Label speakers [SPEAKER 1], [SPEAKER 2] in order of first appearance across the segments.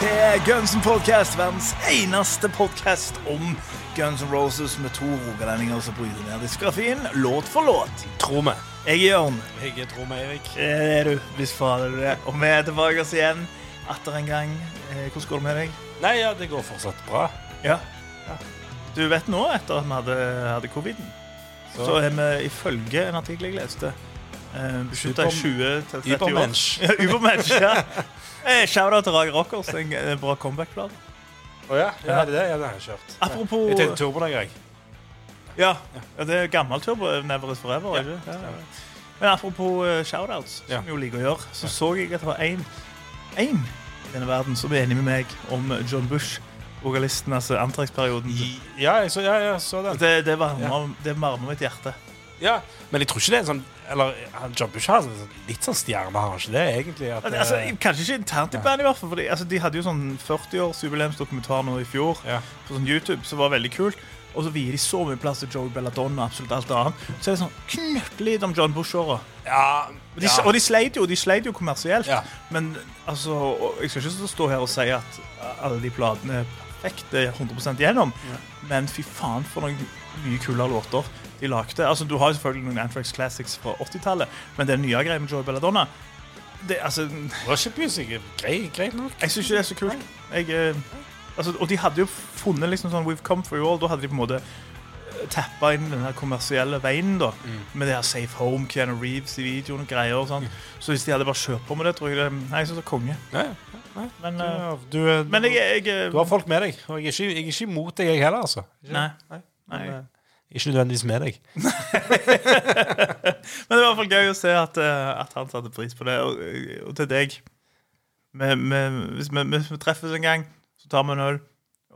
[SPEAKER 1] Til Guns N' Podcast, verdens eneste podcast om Guns N' Roses med to rogalendinger som bryter ned diskografien låt for låt.
[SPEAKER 2] Tror vi.
[SPEAKER 1] Jeg er Jørn.
[SPEAKER 2] Jeg er Tromme Eirik
[SPEAKER 1] Det er du. Hvis fader er du det. Og vi er tilbake oss igjen atter en gang. Eh, Hvordan går det med deg?
[SPEAKER 2] Nei, ja, det går fortsatt bra.
[SPEAKER 1] Ja. Du vet nå, etter at vi hadde, hadde coviden, så.
[SPEAKER 2] Så-
[SPEAKER 1] er vi ifølge en artikkel jeg leste eh, beskytta i 20-30 år.
[SPEAKER 2] Ubermensch.
[SPEAKER 1] Ja, Ubermensch, ja. Eh, Shout-out til Rager Rockers. En en bra comeback-plan.
[SPEAKER 2] Å ja? ja, er det det? Ja, det har jeg kjørt.
[SPEAKER 1] Apropos
[SPEAKER 2] Jeg tenkte turbo en gang.
[SPEAKER 1] Ja, ja, det er gammel turbo. Never is forever.
[SPEAKER 2] Ja,
[SPEAKER 1] ikke? Ja, ja. Men apropos uh, shoutouts,
[SPEAKER 2] Ja.
[SPEAKER 1] som vi jo liker å gjøre, så så jeg at det var én én i denne verden som er enig med meg om John Bush, vokalisten, altså Antrax-perioden.
[SPEAKER 2] Ja, jeg så, ja, jeg så den.
[SPEAKER 1] Det, det varmer det varmer mitt hjerte.
[SPEAKER 2] Ja, Men jeg tror ikke det er en sånn Eller han John Bush har sånn- litt sånn stjerne, har han ikke det, egentlig? At,
[SPEAKER 1] Altså,
[SPEAKER 2] eh,
[SPEAKER 1] kanskje ikke internt i bandet, i hvert fall. Fordi, altså, de hadde jo sånn 40-årsjubileumsdokumentar nå i fjor
[SPEAKER 2] Ja.
[SPEAKER 1] på sånn YouTube, som var veldig kult. Og så vier de så mye plass til Joey Belladonna og absolutt alt annet. Så er det sånn knøttlite om John Bush-åra.
[SPEAKER 2] ja, ja.
[SPEAKER 1] og de sleit jo, de sleit jo kommersielt.
[SPEAKER 2] Ja.
[SPEAKER 1] Men altså, jeg skal ikke stå her og si at alle de platene er perfekte 100% gjennom. Men fy faen for noen mye kulere låter de lagde. Altså, du har selvfølgelig noen Anthrax Classics fra 80-tallet, men den nye greia med Joey Belladonna det, altså,
[SPEAKER 2] Worship Music er greit, greit nok.
[SPEAKER 1] Jeg syns ikke det er så kult. Jeg, eh, altså, og de hadde jo funnet liksom sånn We've come for you all. Da hadde de på en måte eh, tappa inn den her kommersielle veien da med det her Safe Home, Keanu Reeves i videoen og greier. og sånn. Så hvis de hadde bare kjørt på med det, tror jeg det Nei, jeg syns det er konge. Men,
[SPEAKER 2] Du,
[SPEAKER 1] eh,
[SPEAKER 2] du, er-
[SPEAKER 1] men jeg, jeg,
[SPEAKER 2] du har folk med deg, og jeg er ikke, jeg er ikke imot deg, jeg heller, altså.
[SPEAKER 1] Nei.
[SPEAKER 2] Nei. Ikke nødvendigvis med deg.
[SPEAKER 1] Men det var i hvert fall gøy å se at, eh, at han satte pris på det. Og, og til deg vi, vi, Hvis vi, hvis vi treffes en gang, så tar vi en øl,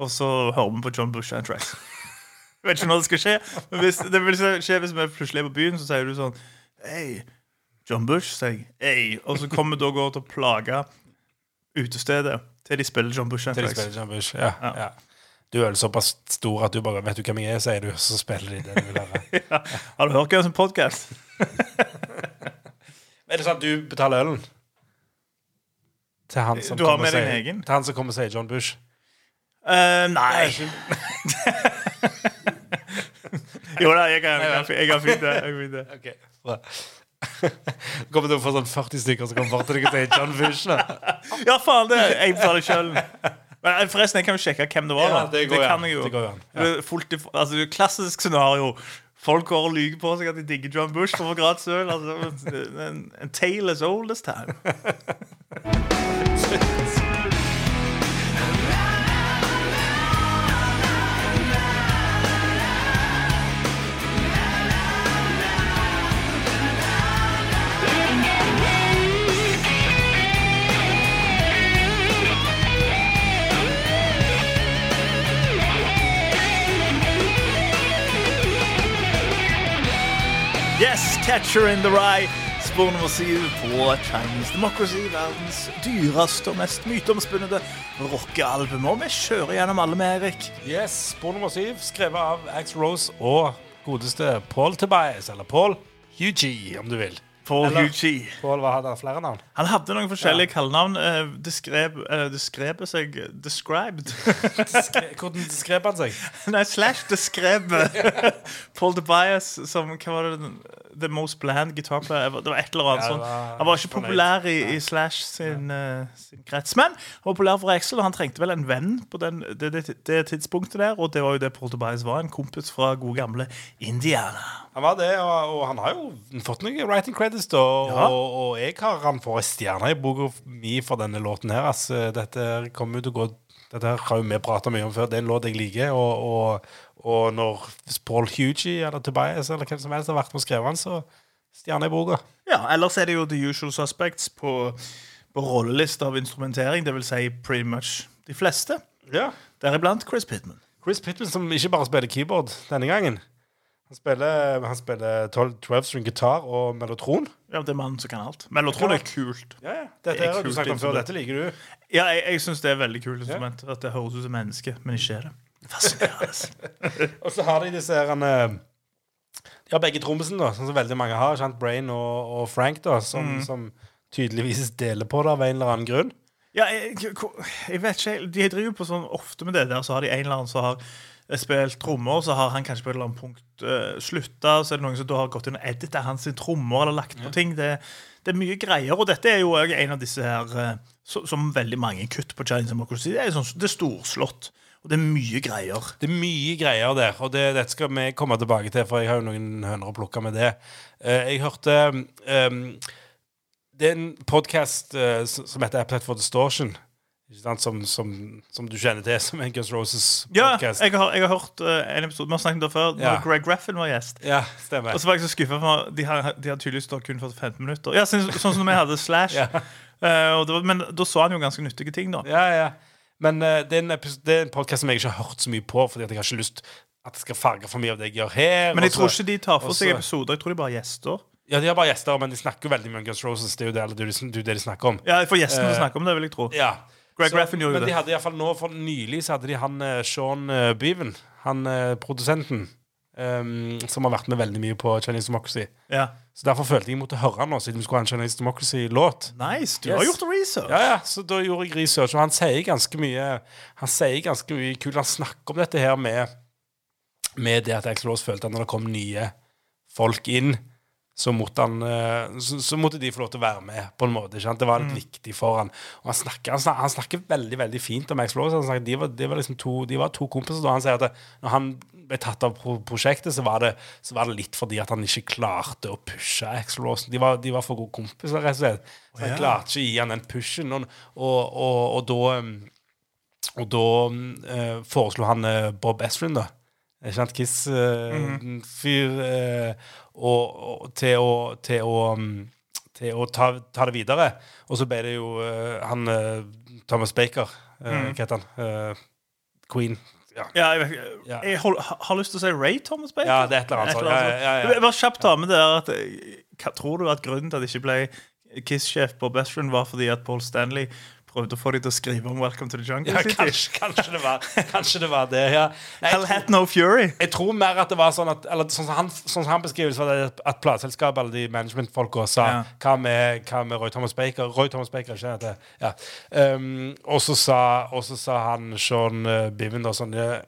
[SPEAKER 1] og så hører vi på John Bush and Tracks. Jeg vet ikke når det skal skje, men hvis, det vil skje hvis vi plutselig er på byen, så sier du sånn Hei, John Bush, sier jeg. Hey. Og så kommer vi da går til å plage utestedet til de spiller John Bush and
[SPEAKER 2] Til de spiller John Bush. Ja,
[SPEAKER 1] Ja.
[SPEAKER 2] ja. Du er såpass stor at du bare vet du hvem jeg er, sier du, så spiller de det du vil høre.
[SPEAKER 1] Har du hørt hvem som Podcast?
[SPEAKER 2] Er det sånn at du betaler ølen? Til han som
[SPEAKER 1] Du har med deg en egen?
[SPEAKER 2] Til han som kommer og sier John Bush?
[SPEAKER 1] Uh, nei. jo da, jeg kan, jeg kan, jeg fint det. Jeg kan fint det.
[SPEAKER 2] Ok, bra. kommer du til å få sånn 40 stykker som kommer bort til deg og sier John Bush? Da?
[SPEAKER 1] Ja, faen, det jeg betaler sjøl. Men forresten, jeg kan jo sjekke hvem det var.
[SPEAKER 2] Ja,
[SPEAKER 1] da.
[SPEAKER 2] det går
[SPEAKER 1] kan
[SPEAKER 2] an.
[SPEAKER 1] jeg jo.
[SPEAKER 2] Det går an, ja.
[SPEAKER 1] Det er fullt i- altså, det er klassisk scenario. Folk går og lyver på seg at de digger John Bush for å få gratis øl. Altså, en, en tale as old as time. Catcher in the Rye. Spor nummer syv på Chinese Democracy. Verdens dyreste og mest myteomspunnede rockealbum. Og vi kjører gjennom alle med Erik.
[SPEAKER 2] Yes, Spor nummer syv, skrevet av Ax Rose og godeste Paul Tobias, eller Paul Hugie, om du vil.
[SPEAKER 1] Paul
[SPEAKER 2] Eller-
[SPEAKER 1] Hugie.
[SPEAKER 2] Paul, hadde han flere navn?
[SPEAKER 1] Han hadde noen forskjellige kallenavn. Uh, Describe uh, eh, seg Described.
[SPEAKER 2] Skre- Hvordan skrev han seg?
[SPEAKER 1] Nei, slash describe Paul Tobias som Hva var det? The most bland guitar player ever. Det var et eller annet
[SPEAKER 2] Ja,
[SPEAKER 1] sånt. Han var ikke populær i, i Slash sin, eh, sin krets. Men han var populær for Axel, og han trengte vel en venn på den, det, det, det tidspunktet der. Og det var jo det Paul Tobias var. En kompis fra gode gamle Indiana.
[SPEAKER 2] Han var det, og, og han har jo fått noen writing credits, da.
[SPEAKER 1] Ja.
[SPEAKER 2] Og, og jeg har han får ei stjerne i boka mi for denne låten her. Altså, dette kommer jo til å gå Dette her har jo vi prata mye om før. Det er en låt jeg liker. Og, og, og når Paul Hugie eller Tobias eller hvem som helst har vært med og skrevet den, så stjerne i boka.
[SPEAKER 1] Ja, Ellers er det jo The Usual Suspects på, på rollelista av instrumentering. Det vil si pretty much de fleste.
[SPEAKER 2] Ja.
[SPEAKER 1] Deriblant Chris Pittman.
[SPEAKER 2] Chris Pittman, som ikke bare spiller keyboard denne gangen. Han spiller, han spiller 12 string gitar og mellotron.
[SPEAKER 1] Ja, det er mannen som kan alt. Mellotron er kult.
[SPEAKER 2] Ja, ja. Dette
[SPEAKER 1] Det er
[SPEAKER 2] her har du
[SPEAKER 1] kult
[SPEAKER 2] snakket om før. Dette liker du.
[SPEAKER 1] Ja, jeg, jeg syns det er veldig kult instrument. At det høres ut som menneske, men ikke er det. Fascinerende.
[SPEAKER 2] Og så har de disse her han, eh, De har begge trommisen, da, sånn som veldig mange har. Sant? Brain og, og Frank, da, som,
[SPEAKER 1] Mm.
[SPEAKER 2] som tydeligvis deler på det av en eller annen grunn.
[SPEAKER 1] Ja, jeg, jeg vet ikke De driver på sånn ofte med det der. Så har de en eller annen som har eh, spilt trommer, så har han kanskje på et eller annet punkt uh, slutta. Så er det noen som da har gått inn og edita hans sin trommer eller lagt på ting. Det, det er mye greier. Og dette er jo en av disse her uh, som, som veldig mange kutt på Chinese Democracy. Det er, sånn, det er storslått. Og det er mye greier.
[SPEAKER 2] Det er mye greier der, og det, dette skal vi komme tilbake til, for jeg har jo noen høner å plukke med det. Eh, jeg hørte um, Det er en podkast som heter Applet for Distortion. Ikke sant? Som, som, som du kjenner til som en Guns Roses-podkast.
[SPEAKER 1] jeg har, jeg har hørt uh, en episode Vi har snakket om før,
[SPEAKER 2] Ja.
[SPEAKER 1] når Greg Raffin var gjest.
[SPEAKER 2] Ja, stemmer.
[SPEAKER 1] Og så var jeg så skuffa, for de har, de har tydeligvis kun for 15 minutter. Ja, Sånn, sånn som vi hadde Slash.
[SPEAKER 2] Ja.
[SPEAKER 1] uh, og det var, men da så han jo ganske nyttige ting, da.
[SPEAKER 2] Ja, ja. Men uh, det er en, det er en podcast som jeg ikke har hørt så mye på, fordi at jeg har ikke lyst at det skal farge for mye av det jeg gjør her.
[SPEAKER 1] Men jeg tror ikke de tar for seg
[SPEAKER 2] også-
[SPEAKER 1] episoder. Jeg tror de bare er gjester.
[SPEAKER 2] Ja, De har bare gjester, men de snakker jo veldig mye om Guns Roses. Det er jo det, eller det, det de snakker om.
[SPEAKER 1] Ja, For gjestene uh, snakker om det, vil jeg tro.
[SPEAKER 2] Ja.
[SPEAKER 1] Greg Raffin gjorde
[SPEAKER 2] men
[SPEAKER 1] det.
[SPEAKER 2] de hadde i hvert fall nå, for nylig så hadde de han uh, Sean uh, Beaven, han uh, produsenten, um, som har vært med veldig mye på Chinese Democracy.
[SPEAKER 1] Ja.
[SPEAKER 2] Så derfor følte jeg jeg måtte høre han nå, siden vi skulle ha en Chinese Democracy-låt.
[SPEAKER 1] Nice. Du
[SPEAKER 2] Yes.
[SPEAKER 1] har gjort research.
[SPEAKER 2] Ja, ja, så da gjorde jeg research, og han sier ganske mye Han sier ganske mye kult. Han snakker om dette her med Med det at Axel Rose følte at når det kom nye folk inn, så måtte, han, eh, så, så måtte de få lov til å være med, på en måte. Ikke sant? Det var litt viktig for han. Og han snakker, han, snakker, han snakker veldig veldig fint om Axel Rose. Han snakker, de, var, de, var liksom to, de var to kompiser. Da han sier at når han ble tatt av pro prosjektet, så var, det, så var det litt fordi at han ikke klarte å pushe Axel Rose. De var, de var for gode kompiser, rett og slett. Så han
[SPEAKER 1] ja.
[SPEAKER 2] klarte ikke å gi han den pushen. Og, og, og, og da um, da eh, foreslo han eh, Bob Esrin, da. Ikke sant? Kiss-fyr. og, og, til å, til å, um, til å ta, ta det videre. Og så ble det jo eh, han eh, Thomas Baker. eh, Hva heter han? Eh, Queen. Ja.
[SPEAKER 1] Ja, jeg,
[SPEAKER 2] jeg,
[SPEAKER 1] jeg hold, har lyst til å si Ray Thomas Baker.
[SPEAKER 2] Ja, det er et eller annet sånt. Ja, ja, ja.
[SPEAKER 1] Jeg Bare kjapt ta med det der at eh, hva, Tror du at grunnen til at det ikke ble Kiss-sjef på Best Friend, var fordi at Paul Stanley prøvde å få dem til å skrive om Welcome to the Jungle
[SPEAKER 2] Ja, kanskje, kanskje, det var, kanskje det var det, ja. Nei,
[SPEAKER 1] Hell had no fury.
[SPEAKER 2] Jeg tror mer at det var sånn at Eller sånn som han, sånn som han beskriver så var det at plateselskapet eller de managementfolka sa
[SPEAKER 1] Ja.
[SPEAKER 2] hva, med, hva med Roy Thomas Baker? Roy Thomas Baker, ikke det? Ja. Um, og så sa, sa han Sean uh, Biven da sånn eh,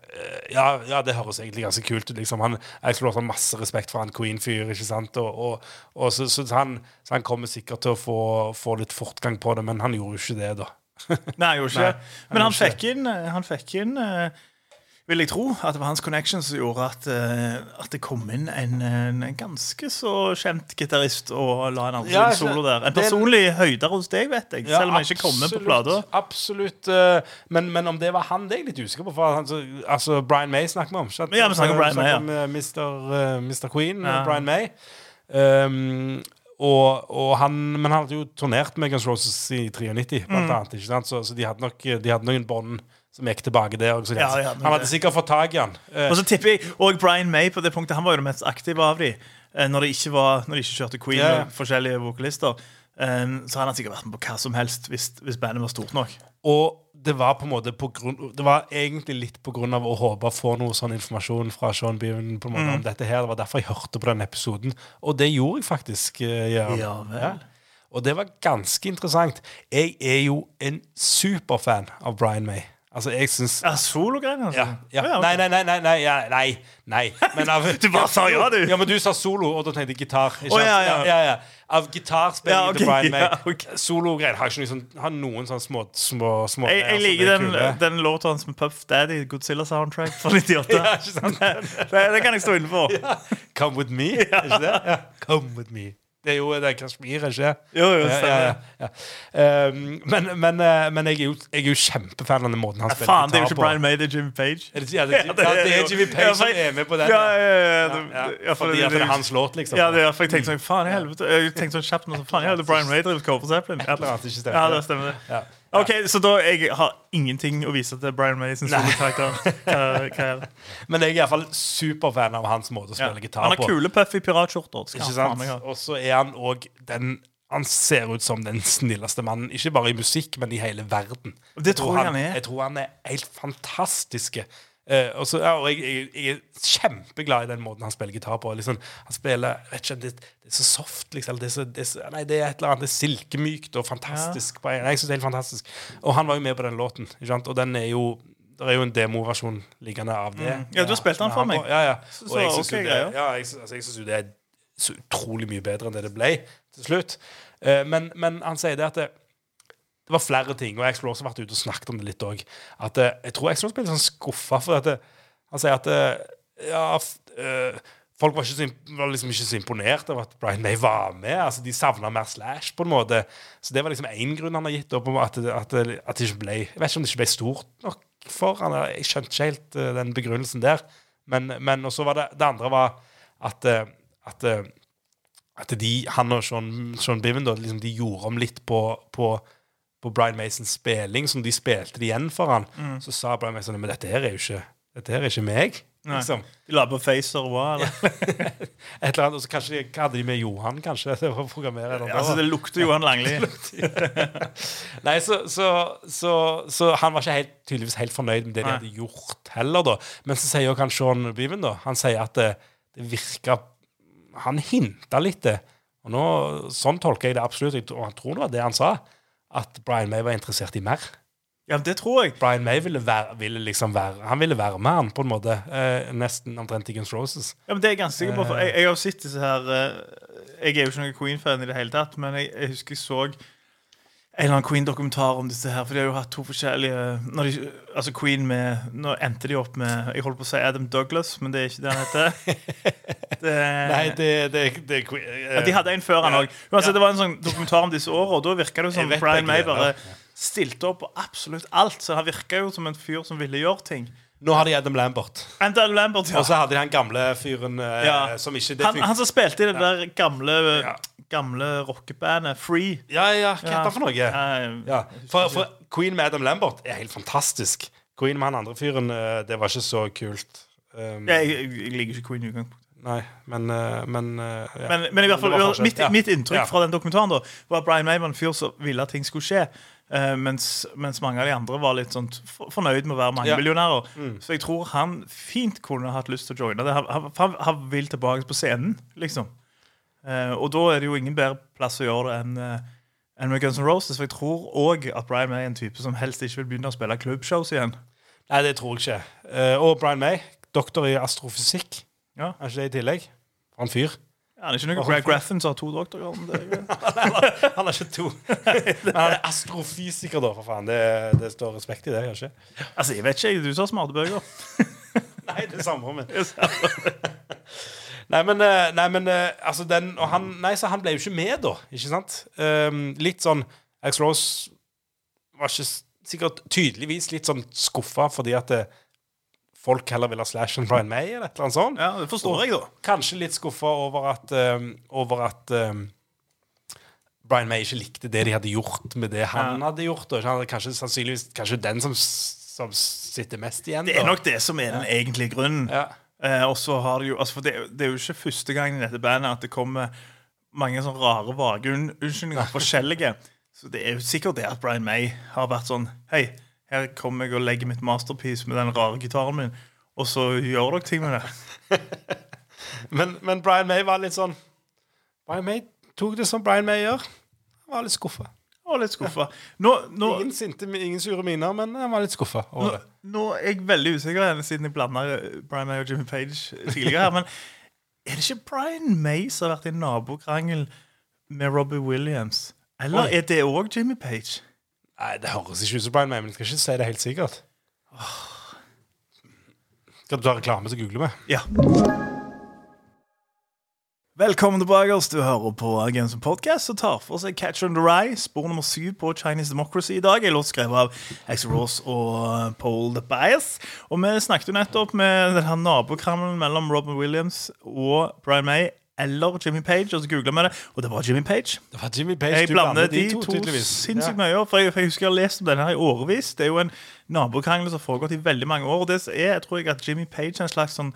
[SPEAKER 2] ja, ja, det høres egentlig ganske kult ut. Liksom. Han, jeg tror også masse respekt for han Queen-fyr, ikke sant? Og, og, og så, så, han, så han kommer sikkert til å få, få litt fortgang på det, men han gjorde jo ikke det, da.
[SPEAKER 1] Nei, han gjorde ikke det. Men han fikk inn, eh, han fikk inn eh, Vil jeg tro at det var hans connection som gjorde at, eh, at det kom inn en, en ganske så kjent gitarist og la en annen
[SPEAKER 2] Ja,
[SPEAKER 1] solo der. En
[SPEAKER 2] det-
[SPEAKER 1] personlig høyder hos deg, vet jeg. Selv om han ikke kom med på plata.
[SPEAKER 2] Absolutt. eh, men, men om det var han, det er jeg litt usikker på. For han, så, altså, Brian May snakker vi om. ikke?
[SPEAKER 1] Ja, vi snakker om Brian May, ja.
[SPEAKER 2] eh, Mr. eh, Mr. Queen,
[SPEAKER 1] Ja.
[SPEAKER 2] eh, Brian May. Um, og, og han, men han hadde jo turnert med Guns Roses i 93, blant
[SPEAKER 1] Mm.
[SPEAKER 2] annet. Ikke sant? Så, så de hadde nok de hadde noen bånd som gikk tilbake der. Så
[SPEAKER 1] ja, Ja, hadde
[SPEAKER 2] han hadde sikkert fått tak i han. Eh,
[SPEAKER 1] Og så tipper jeg Og Brian May på det punktet Han var jo det mest aktive av de eh, Når de ikke, var, når de ikke kjørte Queen
[SPEAKER 2] ja.
[SPEAKER 1] og forskjellige vokalister. eh, Så hadde han sikkert vært med på hva som helst hvis, hvis bandet var stort nok.
[SPEAKER 2] Og det var på en måte på grunn, Det var egentlig litt på grunn av å håpe å få noe sånn informasjon fra Sean Beaven på en måte
[SPEAKER 1] Mm.
[SPEAKER 2] om dette her. Det var derfor jeg hørte på den episoden. Og det gjorde jeg faktisk. eh, Jørgen.
[SPEAKER 1] Ja vel.
[SPEAKER 2] Og det var ganske interessant. Jeg er jo en superfan av Brian May. Altså, jeg syns
[SPEAKER 1] Ja, Sologreiene, altså?
[SPEAKER 2] ja, ja.
[SPEAKER 1] Ja.
[SPEAKER 2] Nei, nei, nei, nei, nei, ja, nei, nei. Men av,
[SPEAKER 1] Du bare sa ja, du.
[SPEAKER 2] Ja, men du sa solo, og da tenkte jeg gitar. Ikke Oh,
[SPEAKER 1] ja, ja.
[SPEAKER 2] ja, ja. Av gitarspilling
[SPEAKER 1] Ja, okay,
[SPEAKER 2] til Brian May.
[SPEAKER 1] ja, okay.
[SPEAKER 2] Sologreier har ikke noe sånn, har noen sånne små, små, små
[SPEAKER 1] Jeg, jeg liker
[SPEAKER 2] er
[SPEAKER 1] den, den låta hans med Puff Daddy, Godzilla soundtrack fra 98.
[SPEAKER 2] Ja, ikke
[SPEAKER 1] det, det kan jeg stå inne for.
[SPEAKER 2] Come with me, ikke det? Come with me. Det er jo det er Kashmir, ikke
[SPEAKER 1] Jo, jo, stemmer.
[SPEAKER 2] ja, ja. Um, men, men, eh, men jeg er jo, jeg er jo kjempefan av den måten han spiller
[SPEAKER 1] faen, det er jo ikke. Brian May, det er Jimmy Page.
[SPEAKER 2] Er det, ja, det, ja, det er Jimmy Page som er med på den.
[SPEAKER 1] Ja, ja, ja,
[SPEAKER 2] Fordi at det er hans låt, liksom.
[SPEAKER 1] Ja, det er, for jeg tenkte sånn, faen i helvete Jeg tenkte sånn kjapt men så faen, jeg det er Brian May drevet cover på Zeppelin. Ja, det stemmer det.
[SPEAKER 2] Ja.
[SPEAKER 1] OK, så da jeg har ingenting å vise til Brian May sin solokarakter.
[SPEAKER 2] Men jeg er iallfall superfan av hans måte å
[SPEAKER 1] Ja.
[SPEAKER 2] spille gitar
[SPEAKER 1] Han har
[SPEAKER 2] på.
[SPEAKER 1] kule, piratskjorter. Han
[SPEAKER 2] sant?
[SPEAKER 1] meg ha.
[SPEAKER 2] Og så er han òg den Han ser ut som den snilleste mannen, ikke bare i musikk, men i hele verden.
[SPEAKER 1] Det tror jeg han er.
[SPEAKER 2] Jeg tror han er helt fantastisk. Eh, og, så, ja, og jeg, jeg, jeg er kjempeglad i den måten han spiller gitar på. Liksom, han spiller vet ikke, det, det er så soft, liksom. Det er, så, det, er så, nei, det er et eller annet det er silkemykt og fantastisk. Ja. Jeg synes det er helt fantastisk. Og han var jo med på den låten. Og den er jo det er jo en demoversjon liggende av det.
[SPEAKER 1] Mm. Ja, du har spilt den for meg.
[SPEAKER 2] Ja, ja. Og jeg
[SPEAKER 1] syns
[SPEAKER 2] synes jo det, altså, det er så utrolig mye bedre enn det det ble til slutt. Uh, men, men han sier det at det, det var flere ting, og Explore har vært ute og snakket om det litt òg. Eh, jeg tror Explore ble litt sånn skuffa, for at det, han sier at eh, ja, eh, Folk var, ikke så, var liksom ikke så imponert over at Brian May var med. altså De savna mer Slash, på en måte. Så det var liksom én grunn han har gitt opp, at, at, at det ikke ble Jeg vet ikke om det ikke ble stort nok for han. Jeg skjønte ikke helt uh, den begrunnelsen der. Men, men også var det Det andre var at, eh, at eh, at de, han og Sean, Sean Biven da, liksom, de gjorde om litt på, på, på Brian Masons spilling, som de spilte det igjen for han. Så sa Brian Mason men dette her er jo ikke, dette her er ikke meg. Liksom.
[SPEAKER 1] De la på Facer og hva? eller?
[SPEAKER 2] Et eller annet, og så kanskje hva hadde de med Johan, kanskje? å programmere.
[SPEAKER 1] Altså, det lukter Johan Langli.
[SPEAKER 2] Nei, så, så, så, så han var ikke helt, tydeligvis helt fornøyd med det de
[SPEAKER 1] Nei.
[SPEAKER 2] hadde gjort heller, da. Men så sier han Sean Beaven, da, han sier at det, det virka Han hinta litt det. Og nå, Sånn tolker jeg det absolutt, og han tror det var det han sa. At Brian May var interessert i mer.
[SPEAKER 1] Ja, det tror jeg.
[SPEAKER 2] Brian May ville, være, ville liksom være Han ville være med han, på en måte. Eh, nesten omtrent i Guns Roses.
[SPEAKER 1] Ja, men det er jeg ganske sikker på. For jeg, jeg har sett disse her eh, Jeg er jo ikke noen Queen-fan i det hele tatt, men jeg, jeg husker jeg så en eller annen Queen-dokumentar om disse her. For de har jo hatt to forskjellige de, Altså Queen med Nå endte de opp med Jeg holdt på å si Adam Douglas, men det er ikke det han heter. Det,
[SPEAKER 2] Nei, det, det, det,
[SPEAKER 1] ja, de hadde en før han òg. Det var en sånn dokumentar om disse åra, og da virka det jo som Brian May bare stilte opp på absolutt alt. Så han virka jo som en fyr som ville gjøre ting.
[SPEAKER 2] Nå har de Adam Lambert.
[SPEAKER 1] Adam Lambert, ja.
[SPEAKER 2] Og så hadde de han gamle fyren eh,
[SPEAKER 1] Ja.
[SPEAKER 2] som ikke det
[SPEAKER 1] Han, han som spilte i det der gamle
[SPEAKER 2] Ja.
[SPEAKER 1] Gamle rockebandet Free.
[SPEAKER 2] Ja, ja, hva heter han for noe? Ja, for, for Queen med Adam Lambert er helt fantastisk. Queen med han andre fyren, eh, det var ikke så kult. Um,
[SPEAKER 1] jeg, jeg, jeg liker ikke Queen i utgangspunktet.
[SPEAKER 2] Nei, men, eh, men eh, ja.
[SPEAKER 1] Men, men i hvert fall, mitt, mitt inntrykk
[SPEAKER 2] Ja.
[SPEAKER 1] fra den dokumentaren da var at Brian May var en fyr som ville at ting skulle skje. Eh, mens, mens mange av de andre var litt sånn fornøyd med å være mangemillionærer.
[SPEAKER 2] Mm.
[SPEAKER 1] Så jeg tror han fint kunne hatt lyst til å joine det. Han, han, han, han vil tilbake på scenen, liksom. Uh, og da er det jo ingen bedre plass å gjøre det enn uh, enn med Guns N' Roses. For jeg tror òg at Brian May er en type som helst ikke vil begynne å spille klubbshows igjen.
[SPEAKER 2] Nei, det tror jeg ikke. Og Brian May, doktor i astrofysikk.
[SPEAKER 1] Ja.
[SPEAKER 2] Er ikke det i tillegg? En fyr.
[SPEAKER 1] Han er ikke noe Greg Graffin som har to det greit.
[SPEAKER 2] Han er ikke to. Men han er astrofysiker, da, for faen. Det, det står respekt i det, kanskje?
[SPEAKER 1] Altså, jeg vet ikke, du har smarte bøker.
[SPEAKER 2] Nei, det er samme med. Nei, men, eh, nei, men eh, altså den han, Nei, så han ble jo ikke med, da. Ikke sant? Um, litt sånn Alex Rose var ikke sikkert tydeligvis litt sånn skuffa fordi at eh, folk heller vil ha Slash enn Brian May, eller et eller annet sånt.
[SPEAKER 1] Ja, det forstår jeg, da.
[SPEAKER 2] Kanskje litt skuffa over at, um, over at um, Brian May ikke likte det de hadde gjort med det han
[SPEAKER 1] Ja.
[SPEAKER 2] hadde gjort. Og han, kanskje sannsynligvis kanskje den som, som sitter mest igjen.
[SPEAKER 1] Det er nok det som er den egentlige grunnen.
[SPEAKER 2] ja.
[SPEAKER 1] Eh, og så har det jo altså for det, det er jo ikke første gang i dette bandet at det kommer mange sånne rare, vage unnskyldninger. Forskjellige. Så det er jo sikkert det at Brian May har vært sånn Hei, her kommer jeg og legger mitt masterpiece med den rare gitaren min, og så gjør dere ting med det.
[SPEAKER 2] Men, men Brian May var litt sånn Brian May tok det som Brian May gjør. Han var litt skuffa.
[SPEAKER 1] Og litt skuffa. Nå, nå,
[SPEAKER 2] Ingen sinte, ingen sure miner, men jeg var litt skuffa
[SPEAKER 1] nå, nå er jeg veldig usikker igjen, siden jeg blanda Brian May og Jimmy Page tidligere her. Men er det ikke Brian May som har vært i nabokrangel med Robbie Williams? Eller
[SPEAKER 2] Oi.
[SPEAKER 1] er det òg Jimmy Page?
[SPEAKER 2] Nei, Det høres ikke ut som Brian May, men jeg skal ikke si det helt sikkert. Skal du ta reklame, så googler vi.
[SPEAKER 1] Ja. Velkommen tilbake. oss. Du hører på Games Podcast og tar for seg Catch on the Rye, spor nummer syv på Chinese Democracy i dag. En låt skrevet av Axel Ross og Paul The Bias. Og vi snakket jo nettopp med denne nabokrangelen mellom Robin Williams og Brian May. Eller Jimmy Page, og så googla vi det, og det var Jimmy Page.
[SPEAKER 2] Det var Jimmy Page.
[SPEAKER 1] Jeg blander de to,
[SPEAKER 2] tydeligvis.
[SPEAKER 1] sinnssykt
[SPEAKER 2] Ja.
[SPEAKER 1] mye. For jeg, for jeg husker jeg har lest om denne her i årevis. Det er jo en nabokrangel som har foregått i veldig mange år. Og det er, jeg tror jeg at Jimmy Page er en slags sånn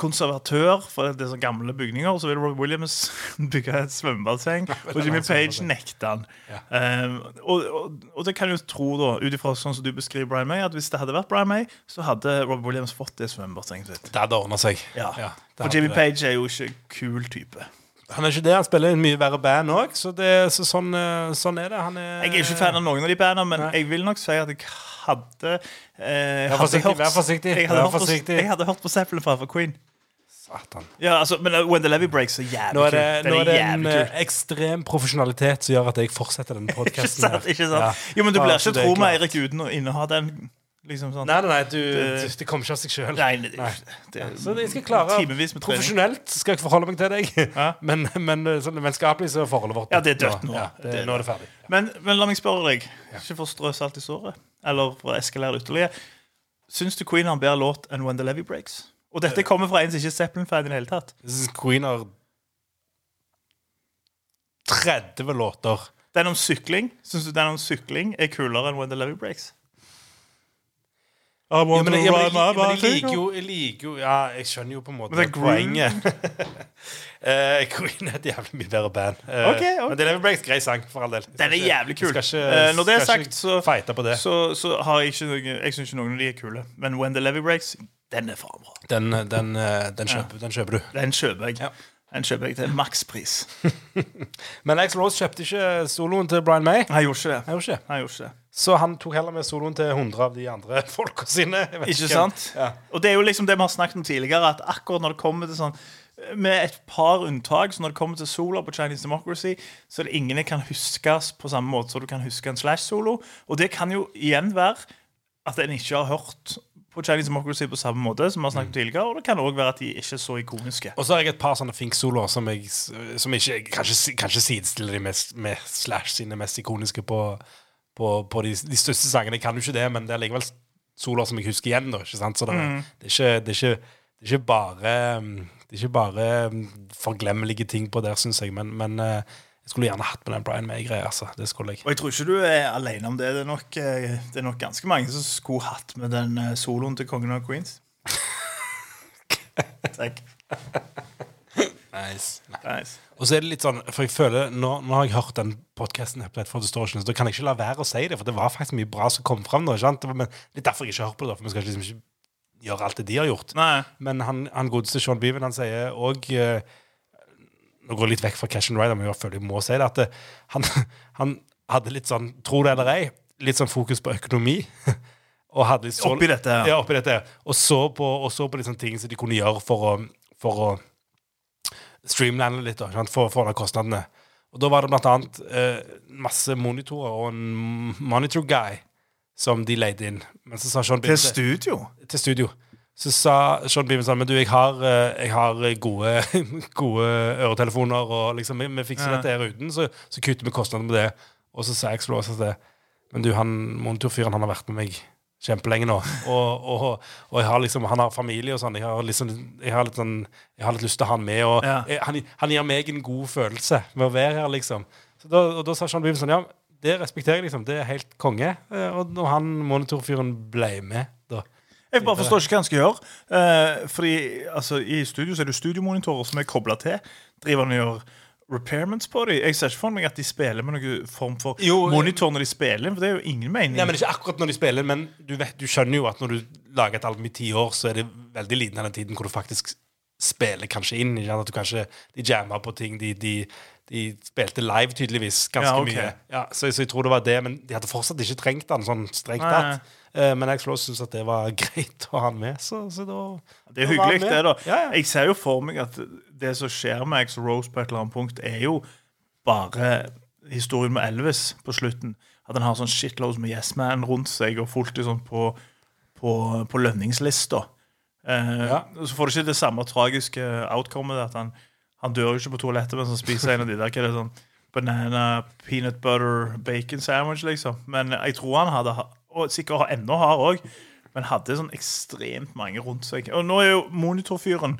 [SPEAKER 1] konservatør for det er så gamle bygninger. Så vil Rob Williams bygge et svømmebasseng, og Jimmy Page nekter han. Um, og, og, og det kan jo tro, da, ut ifra sånn som du beskriver Brian May, at hvis det hadde vært Brian May, så hadde Rob Williams fått det svømmebassenget sitt.
[SPEAKER 2] Det hadde ordna seg.
[SPEAKER 1] Ja.
[SPEAKER 2] det
[SPEAKER 1] For Jimmy
[SPEAKER 2] det.
[SPEAKER 1] Page er jo ikke kul type.
[SPEAKER 2] Han er ikke det. Han spiller i en mye verre band òg, så, så sånn, eh, sånn er det. Han er
[SPEAKER 1] Jeg er ikke fan av noen av de bandene, men
[SPEAKER 2] Nei.
[SPEAKER 1] jeg vil nok si at jeg hadde eh, Vær
[SPEAKER 2] forsiktig,
[SPEAKER 1] hørt-
[SPEAKER 2] vær forsiktig,
[SPEAKER 1] Jeg hadde, hørt på,
[SPEAKER 2] forsiktig.
[SPEAKER 1] jeg hadde hørt på Zeppelin fra Queen.
[SPEAKER 2] Satan.
[SPEAKER 1] Ja, altså, men uh, When the Levy Breaks er jævlig
[SPEAKER 2] Nå er det, nå er det en eh, ekstrem profesjonalitet som gjør at jeg fortsetter denne
[SPEAKER 1] Ikke sant? Ikke sant? Jo, men du blir ikke tro med Eirik uten å inneha den. Liksom sånn.
[SPEAKER 2] Nei, nei, nei, du,
[SPEAKER 1] Det-
[SPEAKER 2] det kommer ikke av seg sjøl. Så jeg skal klare. Profesjonelt skal jeg forholde meg til deg,
[SPEAKER 1] Ja.
[SPEAKER 2] men, men sånn vennskapelig så er forholdet vårt
[SPEAKER 1] Ja, det er dødt nå.
[SPEAKER 2] Ja, det, nå er det ferdig.
[SPEAKER 1] Men, men la meg spørre deg, ikke for å strø salt i såret, eller for å eskalere det ytterligere. Syns du Queen har en bedre låt enn When the Levy Breaks? Og dette kommer fra en som ikke er Zeppelin-fan i det hele tatt.
[SPEAKER 2] Queen har 30 låter.
[SPEAKER 1] Den om sykling Syns du den om sykling er kulere enn When the Levy Breaks?
[SPEAKER 2] Ja, men, ja, men, jeg, men jeg liker jo, jeg liker jo Ja, jeg skjønner jo på en måte
[SPEAKER 1] Men det er
[SPEAKER 2] poenget. uh, Queen er et jævlig mye bedre band. Uh,
[SPEAKER 1] okay, okay.
[SPEAKER 2] Men Deliver Breaks, grei sang, for all del.
[SPEAKER 1] Den er jævlig kul.
[SPEAKER 2] ikke,
[SPEAKER 1] uh, når det er sagt, så-
[SPEAKER 2] fighte på det.
[SPEAKER 1] Så, så har jeg ikke Jeg syns ikke noen av de er kule. Men When the Levy Breaks, den er faen bra.
[SPEAKER 2] Den, den, eh, den, kjøper, den kjøper du.
[SPEAKER 1] Den kjøper jeg.
[SPEAKER 2] Ja.
[SPEAKER 1] Den kjøper jeg til makspris.
[SPEAKER 2] Men Alex Rose kjøpte ikke soloen til Brian May.
[SPEAKER 1] Han gjorde ikke det.
[SPEAKER 2] Jeg gjorde ikke
[SPEAKER 1] det.
[SPEAKER 2] Så han tok heller med soloen til 100 av de andre folka sine.
[SPEAKER 1] Ikke sant?
[SPEAKER 2] Ja.
[SPEAKER 1] Og det er jo liksom det vi har snakket om tidligere, at akkurat når det kommer til sånn Med et par unntak, så når det kommer til soloer på Chinese Democracy, så er det ingen jeg kan huskes på samme måte som du kan huske en Slash-solo. Og det kan jo igjen være at en ikke har hørt på Chinese Democracy på samme måte som vi har snakket om tidligere, og det kan òg være at de ikke er så ikoniske.
[SPEAKER 2] Og så har jeg et par sånne Fink-soloer som jeg som ikke kanskje, kanskje sidestiller de mest, med Slash sine mest ikoniske på, på, på de, de største sangene. Jeg kan jo ikke det, men det er likevel soler som jeg husker igjen. Da, ikke sant? Så det, er- det, er ikke, det, er ikke, det er ikke bare um, Det er ikke bare um, forglemmelige ting på der, syns jeg. Men, men eh, jeg skulle gjerne hatt med den Brian May-greia. Altså. Det skulle jeg.
[SPEAKER 1] Og jeg tror ikke du er alene om det. Det er nok, eh, det er nok ganske mange som skulle hatt med den eh, soloen til kongen av Queens. Takk.
[SPEAKER 2] Nice.
[SPEAKER 1] Nice.
[SPEAKER 2] Og så er det litt sånn, for jeg føler, Nå, nå har jeg hørt den podkasten, så da kan jeg ikke la være å si det. For det var faktisk mye bra som kom fram. ikke? Men Det er derfor jeg ikke hører på det. For vi skal liksom ikke gjøre alt det de har gjort.
[SPEAKER 1] Nei.
[SPEAKER 2] Men han, han godeste Sean Beaven han sier òg Nå går jeg litt vekk fra Cash and Rider, men jeg føler jeg må si det. At det, han, han hadde litt sånn, tro det eller ei, litt sånn fokus på økonomi. Og hadde så,
[SPEAKER 1] Oppi dette her.
[SPEAKER 2] Ja, oppi dette. Og så på, og så på sånne ting som de kunne gjøre for å, for å streamlande litt, da, for å få ned kostnadene. Og da var det annet eh, masse monitorer og en monitor guy som de leide inn. Men så sa Sean
[SPEAKER 1] Til studio.
[SPEAKER 2] til studio. Så sa Sean Beaven sånn Men du, jeg har, eh, jeg har gode, gode øretelefoner, og liksom, vi, vi fikser
[SPEAKER 1] Ja.
[SPEAKER 2] dette her uten, så, så kutter vi kostnadene på det. Og så sa Axel også at det, Men du, han monitorfyren, han har vært med meg kjempelenge nå. Og, og, og jeg har liksom, han har familie og sånn. Jeg har, liksom, jeg har, litt, sånn, jeg har litt lyst til å ha han med. Og
[SPEAKER 1] Ja.
[SPEAKER 2] jeg, han, han gir meg en god følelse med å være her, liksom. Så da, og da sa Sean Beaven sånn Ja, det respekterer jeg, liksom. Det er helt konge. Eh, Og når han monitorfyren ble med, da
[SPEAKER 1] Jeg bare forstår ikke hva han skal gjøre. Eh, fordi altså, I studio så er det studiomonitorer som er kobla til. Driver han og gjør repairments på dem? Jeg ser ikke for meg at de spiller med noen form for
[SPEAKER 2] Jo, eh,
[SPEAKER 1] monitor når de spiller, for det er jo ingen mening.
[SPEAKER 2] Nei, men Ikke akkurat når de spiller, men du, vet, du skjønner jo at når du lager et album i ti år, så er det veldig liten av den tiden hvor du faktisk spiller kanskje inn. Ikke? At du kanskje, De jammer på ting. De, de, de spilte live, tydeligvis, ganske
[SPEAKER 1] Ja, okay.
[SPEAKER 2] mye. Ja, så, så jeg tror det var det, men de hadde fortsatt ikke trengt den sånn strengt tatt. Eh, men Axl Rose syntes at det var greit å ha han med, så, så da
[SPEAKER 1] Det er hyggelig, det, da.
[SPEAKER 2] Ja.
[SPEAKER 1] Jeg ser jo for meg at det som skjer med X Rose på et eller annet punkt, er jo bare historien med Elvis på slutten. At han har sånn shitloads med Yes Man rundt seg og fullt sånn på, på, på lønningslista. Eh,
[SPEAKER 2] Ja.
[SPEAKER 1] Så får du ikke det samme tragiske outcomet. At han, han dør jo ikke på toalettet mens han spiser en av de der. Hva er det sånn Banana, peanut butter, bacon sandwich, liksom. Men jeg tror han hadde Og sikkert har- ennå har òg. Men hadde sånn ekstremt mange rundt seg. Og nå er jo monitorfyren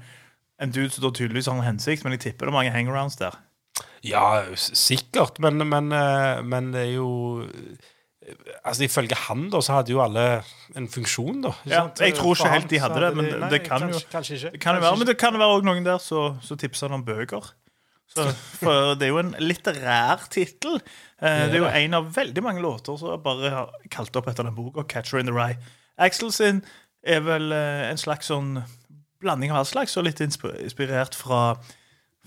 [SPEAKER 1] en dude som da tydeligvis har en hensikt, men jeg tipper det er mange hangarounds der.
[SPEAKER 2] Ja, sikkert, men, men, eh, men det er jo Altså Ifølge han da, så hadde jo alle en funksjon, da.
[SPEAKER 1] Ja,
[SPEAKER 2] sant?
[SPEAKER 1] jeg tror ikke helt de hadde det, men
[SPEAKER 2] nei,
[SPEAKER 1] det kan jo-
[SPEAKER 2] kanskje, Kanskje ikke.
[SPEAKER 1] Det kan kanskje være, men det kan være også noen der som så tipser om bøker. Så, for det er jo en litterær tittel. Eh, det er jo en av veldig mange låter som bare har kalt opp etter den boka, 'Catcher in the Rye'. Axel sin er vel eh, en slags sånn blanding av all slags, og litt inspirert fra,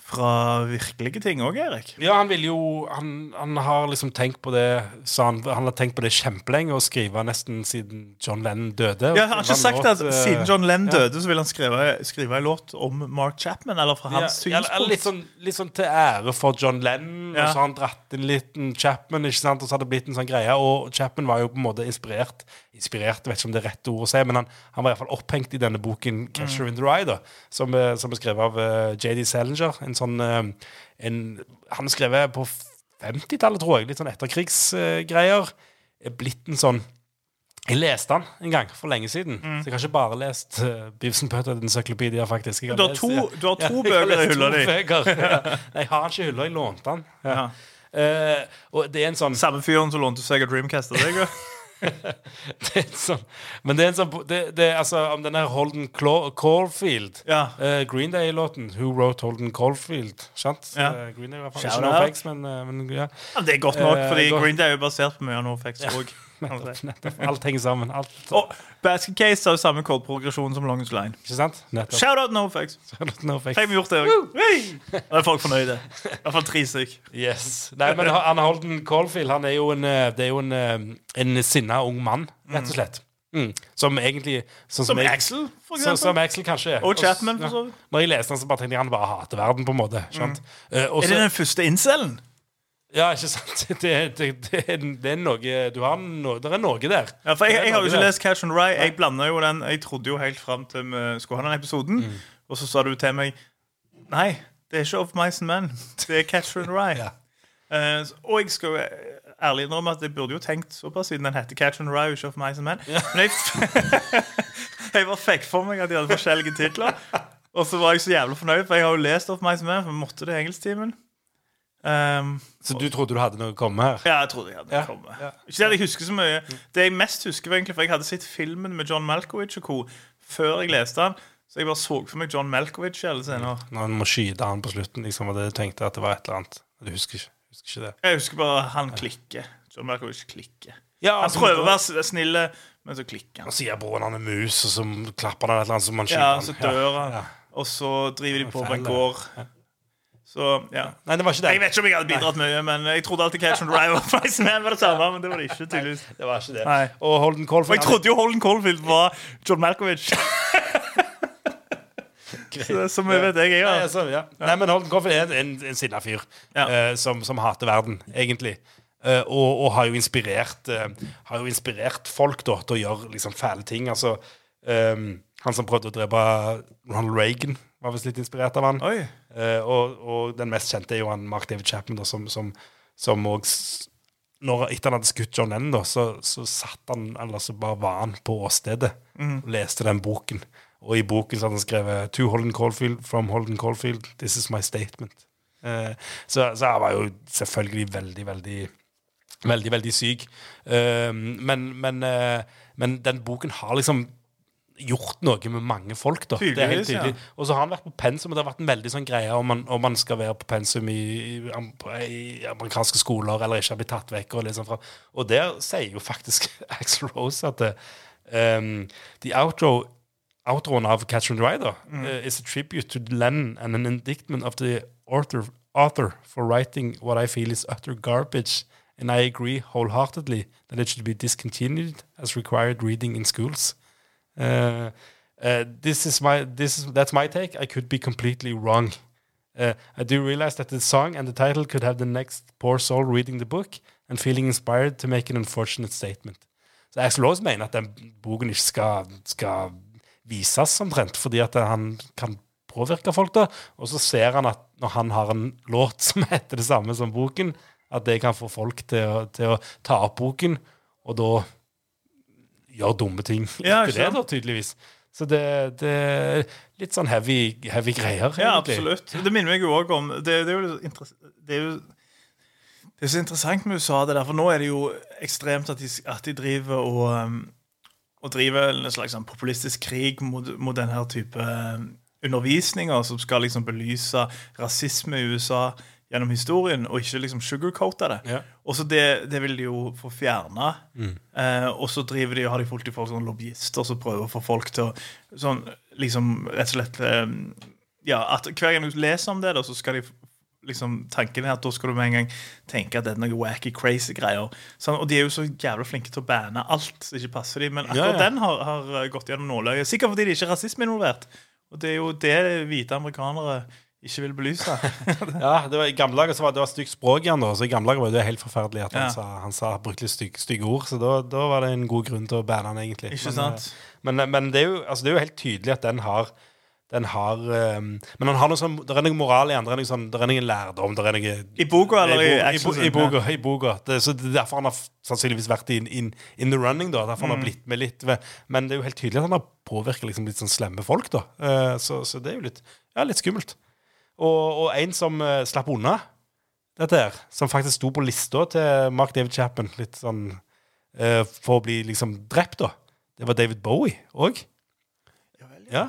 [SPEAKER 1] fra virkelige ting òg, Erik.
[SPEAKER 2] Ja, han vil jo han, han har liksom tenkt på det så han, han har tenkt på det kjempelenge, å skrive nesten siden John Lennon døde.
[SPEAKER 1] Ja, han har ikke sagt
[SPEAKER 2] låt, at
[SPEAKER 1] siden John Lennon
[SPEAKER 2] ja.
[SPEAKER 1] døde, så vil han skrive, skrive en låt om Mark Chapman, eller fra hans
[SPEAKER 2] ja,
[SPEAKER 1] synspunkt.
[SPEAKER 2] litt, sånn, litt sånn til ære for John Lennon,
[SPEAKER 1] Ja.
[SPEAKER 2] og så har han dratt inn liten Chapman, ikke sant? og så har det blitt en sånn greie. Og Chapman var jo på en måte inspirert Inspirert, vet ikke om det er rett ord å si, men han, han var i hvert fall opphengt i denne boken 'Catcher in the Rye', da, som, er- som er skrevet av uh, JD Salinger. En sånn eh, en, Han er skrevet på 50-tallet, tror jeg. Litt sånn etterkrigsgreier. er blitt en sånn jeg leste den en gang for lenge siden. Så jeg har ikke bare lest uh, Beavis and Butthead faktisk. Har
[SPEAKER 1] Du har
[SPEAKER 2] lest-
[SPEAKER 1] to-
[SPEAKER 2] ja.
[SPEAKER 1] du har to
[SPEAKER 2] Ja,
[SPEAKER 1] bøker i hylla di.
[SPEAKER 2] jeg har ikke i hylla, jeg lånte den. Ja. Eh, og det er en sånn,
[SPEAKER 1] Samme fyren som lånte Sega Dreamcast av deg. ja.
[SPEAKER 2] det er en sånn Men det er en sånn det, det altså om den der Holden Caulfield
[SPEAKER 1] Ja.
[SPEAKER 2] uh, Green Day-låten Who Wrote Holden Caulfield? Sant?
[SPEAKER 1] Ja.
[SPEAKER 2] Uh, Green Day
[SPEAKER 1] var
[SPEAKER 2] Ikke. NoFX, men, uh, men ja.
[SPEAKER 1] Ja, det er godt nok, fordi
[SPEAKER 2] godt.
[SPEAKER 1] Green Day er jo basert på mye av NoFX òg.
[SPEAKER 2] Nettopp, nettopp. Alt henger sammen. Alt,
[SPEAKER 1] Og Basket Case har jo samme kordprogresjon som Longest Line.
[SPEAKER 2] ikke sant? Nettopp.
[SPEAKER 1] Shout out NoFX.
[SPEAKER 2] NoFX.
[SPEAKER 1] Tenk vi gjort det òg. Da er folk fornøyde. I hvert fall tre stykk.
[SPEAKER 2] Yes. Nei, men han Holden Caulfield han er jo en, eh, det er jo en, eh, en sinna ung mann, rett og slett. Mm. Som egentlig Som,
[SPEAKER 1] Som
[SPEAKER 2] som
[SPEAKER 1] Axel, for
[SPEAKER 2] eksempel. som
[SPEAKER 1] som
[SPEAKER 2] Axel kanskje.
[SPEAKER 1] Og Chapman,
[SPEAKER 2] Ja.
[SPEAKER 1] for så vidt.
[SPEAKER 2] Når jeg leste den, så bare tenkte jeg han bare hater verden, på en måte. skjønt? Uh, også,
[SPEAKER 1] Er det den første incelen?
[SPEAKER 2] Ja, ikke sant? Det, det, det, det er noe Du har no, Det er noe der.
[SPEAKER 1] Ja, for jeg, jeg har jo ikke lest Catch and Rye. Jeg blanda jo den Jeg trodde jo helt fram til vi skulle ha den episoden.
[SPEAKER 2] Mm.
[SPEAKER 1] Og så sa du til meg Nei, det er ikke Of Mice and Men. Det er Catch and Rye.
[SPEAKER 2] Ja.
[SPEAKER 1] uh, og jeg skal jo ærlig innrømme at jeg burde jo tenkt såpass siden den heter Catch and Rye, og ikke Of Mice and Men. Men jeg, jeg bare fikk for meg at de hadde forskjellige titler. Og så var jeg så jævlig fornøyd, for jeg har jo lest Of Mice and Men, for vi måtte det i engelsktimen. Um,
[SPEAKER 2] Så du trodde du hadde noe å komme her?
[SPEAKER 1] ja, jeg trodde jeg hadde
[SPEAKER 2] Ja,
[SPEAKER 1] komme.
[SPEAKER 2] ja.
[SPEAKER 1] Ikke det jeg husker så mye. Det jeg mest husker, var egentlig, for jeg hadde sett filmen med John Malkovich og co. før jeg leste den. Så jeg bare så for meg John Malkovich i alle scener.
[SPEAKER 2] Når han må skyte han på slutten, liksom, og det tenkte at det var et eller annet. Du husker ikke, husker ikke det?
[SPEAKER 1] Jeg husker bare han klikker. John Malkovich klikker.
[SPEAKER 2] Ja,
[SPEAKER 1] Han prøver å være snill, men så klikker han.
[SPEAKER 2] Og sier broren han er mus, og så klapper han et eller annet, så man skyter
[SPEAKER 1] Ja,
[SPEAKER 2] han.
[SPEAKER 1] så dør han.
[SPEAKER 2] Ja.
[SPEAKER 1] Og så driver de på med en gård. Så, ja.
[SPEAKER 2] Nei, det var ikke det.
[SPEAKER 1] Jeg vet ikke om jeg hadde bidratt mye, men jeg trodde alltid Catch and Drive var var det samme, men det var det ikke, tydeligvis.
[SPEAKER 2] Det var ikke det.
[SPEAKER 1] Nei.
[SPEAKER 2] Og Holden
[SPEAKER 1] Og
[SPEAKER 2] Caulfield
[SPEAKER 1] jeg trodde jo Holden Caulfield var John Malkovich. Så, så mye vet jeg, jeg.
[SPEAKER 2] Nei, altså, ja. Nei, men Holden Caulfield er en, en, en sinna fyr
[SPEAKER 1] Ja.
[SPEAKER 2] uh, som, som hater verden, egentlig. Uh, og, og har jo inspirert uh, Har jo inspirert folk da, til å gjøre liksom, fæle ting. Altså, um, han som prøvde å drepe Ronald Reagan, var visst litt inspirert av han. Eh, og, og den mest kjente er jo han Mark David Chapman, da, som, som, som også, når, Etter han hadde skutt John Lennon, da, så, så satt han Eller så bare var han på åstedet og leste den boken. Og i boken så hadde han skrevet To Holden Caulfield, from Holden Caulfield, this is my statement. Eh, så, så han var jo selvfølgelig veldig, veldig Veldig, veldig syk. Eh, men, men, eh, men den boken har liksom gjort noe med mange folk. da Det er helt
[SPEAKER 1] tydelig. ja.
[SPEAKER 2] Og så har han vært på pensum, og det har vært en veldig sånn greie om man, om man skal være på pensum i, i, i amerikanske skoler eller ikke har blitt tatt vekk. Og, liksom fra. og der sier jo faktisk Axel Rose at det, um, the outro Outroen av Catherine Ryder uh, is a tribute to Lennon and an indictment of the author, author for writing what I feel is utter garbage, and I agree wholeheartedly that it should be discontinued as required reading in schools. Uh, uh, this is my this is that's my take. I could be completely wrong. Uh, I do realize that the song and the title could have the next poor soul reading the book and feeling inspired to make an unfortunate statement. Så Axel Rose mener at den boken ikke skal, skal vises omtrent, fordi at han kan påvirke folk. da, Og så ser han at når han har en låt som heter det samme som boken, at det kan få folk til å, til å ta opp boken, og da gjøre dumme ting
[SPEAKER 1] Ja,
[SPEAKER 2] etter det, da, tydeligvis. Så det, det er litt sånn heavy, heavy greier,
[SPEAKER 1] Ja,
[SPEAKER 2] egentlig.
[SPEAKER 1] absolutt. Det minner meg jo òg om det, det, er jo det er jo det er så interessant med USA, det der, for nå er det jo ekstremt at de, at de driver og, um, og driver en slags sånn populistisk krig mot, mot denne type um, undervisninger som skal liksom belyse rasisme i USA gjennom historien, og ikke liksom sugarcoate det.
[SPEAKER 2] Ja.
[SPEAKER 1] Og så det, det vil de jo få fjerna. Eh, og så driver de, har de fulgt i folk sånn lobbyister som prøver å få folk til å sånn, liksom rett og slett eh, Ja, at hver gang du leser om det, da, så skal de liksom Tanken er at da skal du med en gang tenke at det er noe wacky, crazy greier. Sånn, og de er jo så jævlig flinke til å banne alt som ikke passer dem. Men
[SPEAKER 2] Ja,
[SPEAKER 1] akkurat
[SPEAKER 2] ja.
[SPEAKER 1] den har, har gått gjennom nåløyet. Sikkert fordi det ikke er rasisme involvert. Og det er jo det hvite amerikanere ikke vil belyse.
[SPEAKER 2] Ja, det var, I gamle dager så var det var stygt språk igjen, da. Så i gamle dager var det helt forferdelig at han,
[SPEAKER 1] Ja.
[SPEAKER 2] sa, han sa, brukte litt stygge, styg ord. Så da, da var det en god grunn til å banne han, egentlig.
[SPEAKER 1] Ikke
[SPEAKER 2] men,
[SPEAKER 1] sant?
[SPEAKER 2] eh, Men, men det, er jo, altså, det er jo helt tydelig at den har den har um, Men han har noe sånn, det er noe moral igjen. Det er noe sånn, det er noe lærdom. Det er noe
[SPEAKER 1] I boka eller i
[SPEAKER 2] i, bo- i, boka, i boka. Det, så det er derfor han har sannsynligvis vært in, in, in the running. da Derfor han har blitt med litt Men det er jo helt tydelig at han har påvirka liksom litt sånn slemme folk. da uh, så, så det er jo litt, ja, litt skummelt. Og, og en som eh, slapp unna dette her, som faktisk sto på lista til Mark David Chapman litt sånn eh, for å bli liksom drept, da, det var David Bowie òg. Ja.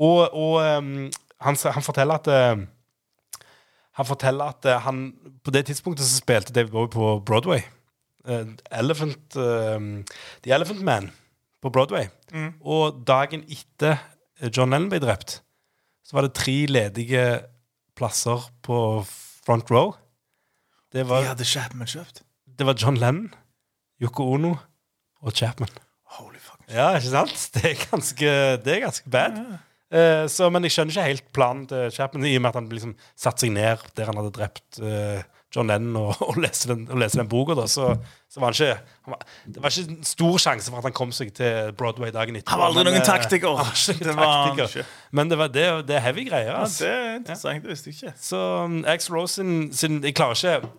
[SPEAKER 2] Og, og ehm, han, s- han forteller at eh, Han forteller at eh, han På det tidspunktet så spilte David Bowie på Broadway. Eh, Elephant ehm, The Elephant Man på Broadway. Og dagen etter eh, John Lennon ble drept, så var det tre ledige plasser på front row. Det
[SPEAKER 1] De hadde Chapman kjøpt.
[SPEAKER 2] det var John Lennon, Yoko Ono og Chapman.
[SPEAKER 1] Holy fuck.
[SPEAKER 2] Ja, ikke sant? Det er ganske, det er ganske bad. Eh, så, men jeg skjønner ikke helt planen til Chapman, i og med at han liksom satte seg ned der han hadde drept eh, John Lennon, og, og lese den, og lese den boka. Så, så var han ikke han var, Det var ikke en stor sjanse for at han kom seg til Broadway dagen etter.
[SPEAKER 1] Han var aldri
[SPEAKER 2] men,
[SPEAKER 1] noen
[SPEAKER 2] eh,
[SPEAKER 1] taktiker.
[SPEAKER 2] Han var ikke
[SPEAKER 1] Det
[SPEAKER 2] noen
[SPEAKER 1] var ikke.
[SPEAKER 2] Men det, var, det, det er heavy greier.
[SPEAKER 1] Ja,
[SPEAKER 2] Altså.
[SPEAKER 1] det er interessant. Det visste jeg ikke.
[SPEAKER 2] Så um, Axl Rose sin, sin Jeg klarer ikke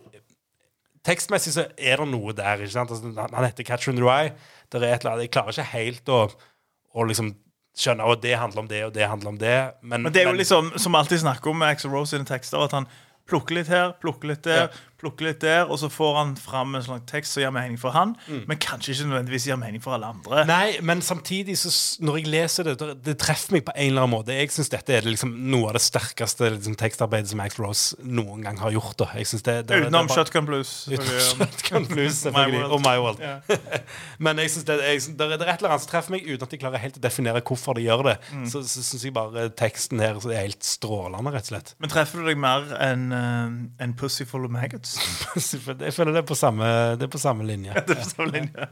[SPEAKER 2] Tekstmessig så er det noe der. ikke sant? Altså, han, heter Catherine Rye. Der er et eller annet, jeg klarer ikke helt å, å liksom skjønne at det handler om det, og det handler om det. Men,
[SPEAKER 1] Men det er jo liksom, som alltid snakker om med Axel Rose sine tekster, at han plukker litt her, plukke litt der, plukker litt der, og så får han fram en sånn tekst som gir mening for han, men kanskje ikke nødvendigvis gir mening for alle andre.
[SPEAKER 2] Nei, men samtidig, så, når jeg leser det, det, treffer meg på en eller annen måte. Jeg syns dette er liksom, noe av det sterkeste liksom, tekstarbeidet som Max Rose noen gang har gjort. Det, det, det,
[SPEAKER 1] Utenom
[SPEAKER 2] bare-
[SPEAKER 1] Shotgun Blues. selvfølgelig.
[SPEAKER 2] Shotgun Blues, selvfølgelig. Og My World.
[SPEAKER 1] Yeah.
[SPEAKER 2] Men jeg synes det, jeg, synes- det, er- det et eller annet som treffer meg, uten at jeg klarer helt å definere hvorfor de gjør det.
[SPEAKER 1] Mm.
[SPEAKER 2] Så, så syns jeg bare teksten her er helt strålende, rett og slett.
[SPEAKER 1] Men treffer du deg mer enn en pussy full of maggots?
[SPEAKER 2] Jeg føler det er på samme, det er på samme linje.
[SPEAKER 1] Det er på samme linje.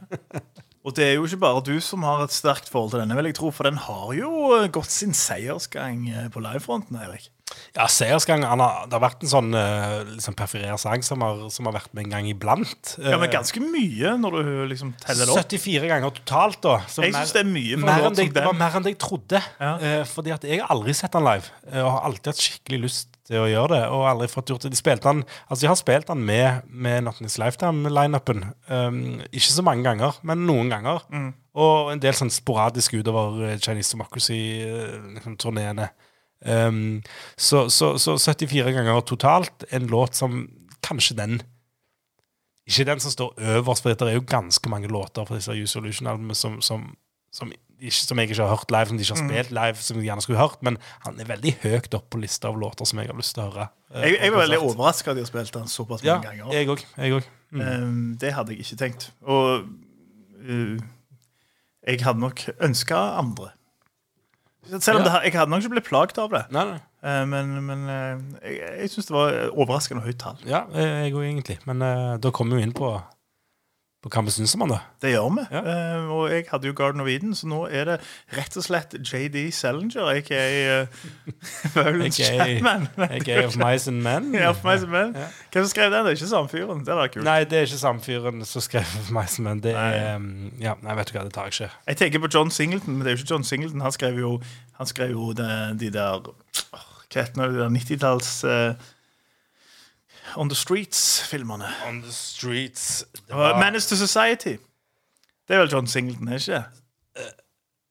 [SPEAKER 1] Og det er jo ikke bare du som har et sterkt forhold til denne, vil jeg tro, for den har jo gått sin seiersgang eh, på livefronten, Eirik.
[SPEAKER 2] Ja, seiersgang Det har vært en sånn uh, liksom perfirer sang som har, som har vært med en gang iblant.
[SPEAKER 1] Ja, men
[SPEAKER 2] Eh,
[SPEAKER 1] ganske mye når du liksom teller opp.
[SPEAKER 2] 74 ganger totalt, da. Så
[SPEAKER 1] Jeg
[SPEAKER 2] mer-
[SPEAKER 1] syns det er mye
[SPEAKER 2] mer enn
[SPEAKER 1] låt
[SPEAKER 2] det, var mer enn jeg trodde.
[SPEAKER 1] Ja.
[SPEAKER 2] Eh, fordi at jeg har aldri sett han live. eh, Og har alltid hatt skikkelig lyst til å gjøre det. Og aldri fått gjort det. De spilte han, altså jeg har spilt han med, med Nottingham Lifetime-lineupen. Um, ikke så mange ganger, men noen ganger.
[SPEAKER 1] Mm.
[SPEAKER 2] Og en del sånn sporadisk utover eh, Chinese Democracy-turneene. Um, så, så, så 74 ganger totalt. En låt som kanskje den ikke den som står øverst, for det er jo ganske mange låter fra disse Use Solution-albumene som, som, som, som jeg ikke har hørt live, som de ikke har spilt live, som jeg gjerne skulle hørt. Men han er veldig høyt opp på lista av låter som jeg har lyst til å høre. eh,
[SPEAKER 1] Jeg, jeg var veldig overraska at de har spilt den såpass
[SPEAKER 2] Ja,
[SPEAKER 1] mange ganger.
[SPEAKER 2] jeg også, Jeg også. Mm.
[SPEAKER 1] Um, det hadde jeg ikke tenkt. Og uh, jeg hadde nok ønska andre. Selv om
[SPEAKER 2] Ja.
[SPEAKER 1] det, jeg hadde nok ikke blitt plaget av det.
[SPEAKER 2] Nei, nei.
[SPEAKER 1] Uh, men men uh, jeg, jeg syns det var overraskende høyt tall.
[SPEAKER 2] Ja, jeg òg egentlig. Men eh, da kommer vi jo inn på, på hva vi syns om han, da.
[SPEAKER 1] Det gjør vi.
[SPEAKER 2] Ja.
[SPEAKER 1] Uh, og jeg hadde jo Garden of Eden, så nå er det rett og slett JD Salinger, aka uh, Vølens
[SPEAKER 2] AKA
[SPEAKER 1] Chapman.
[SPEAKER 2] AKA of Mice and Men.
[SPEAKER 1] Ja, of Mice and Men.
[SPEAKER 2] Ja.
[SPEAKER 1] Hvem som skrev den? Det er ikke samme fyren. Det er kult.
[SPEAKER 2] Nei, det er ikke samme fyren som skrev Of Mice and Men. Det er um, Ja, nei, vet du hva, det tar jeg ikke.
[SPEAKER 1] Jeg tenker på John Singleton, men det er jo ikke John Singleton. Han skrev jo, han skrev jo de, de der Hva heter det, de der 90-talls eh, On the Streets-filmene.
[SPEAKER 2] On the streets
[SPEAKER 1] Og Manage to Society. Det er vel John Singleton, er ikke det?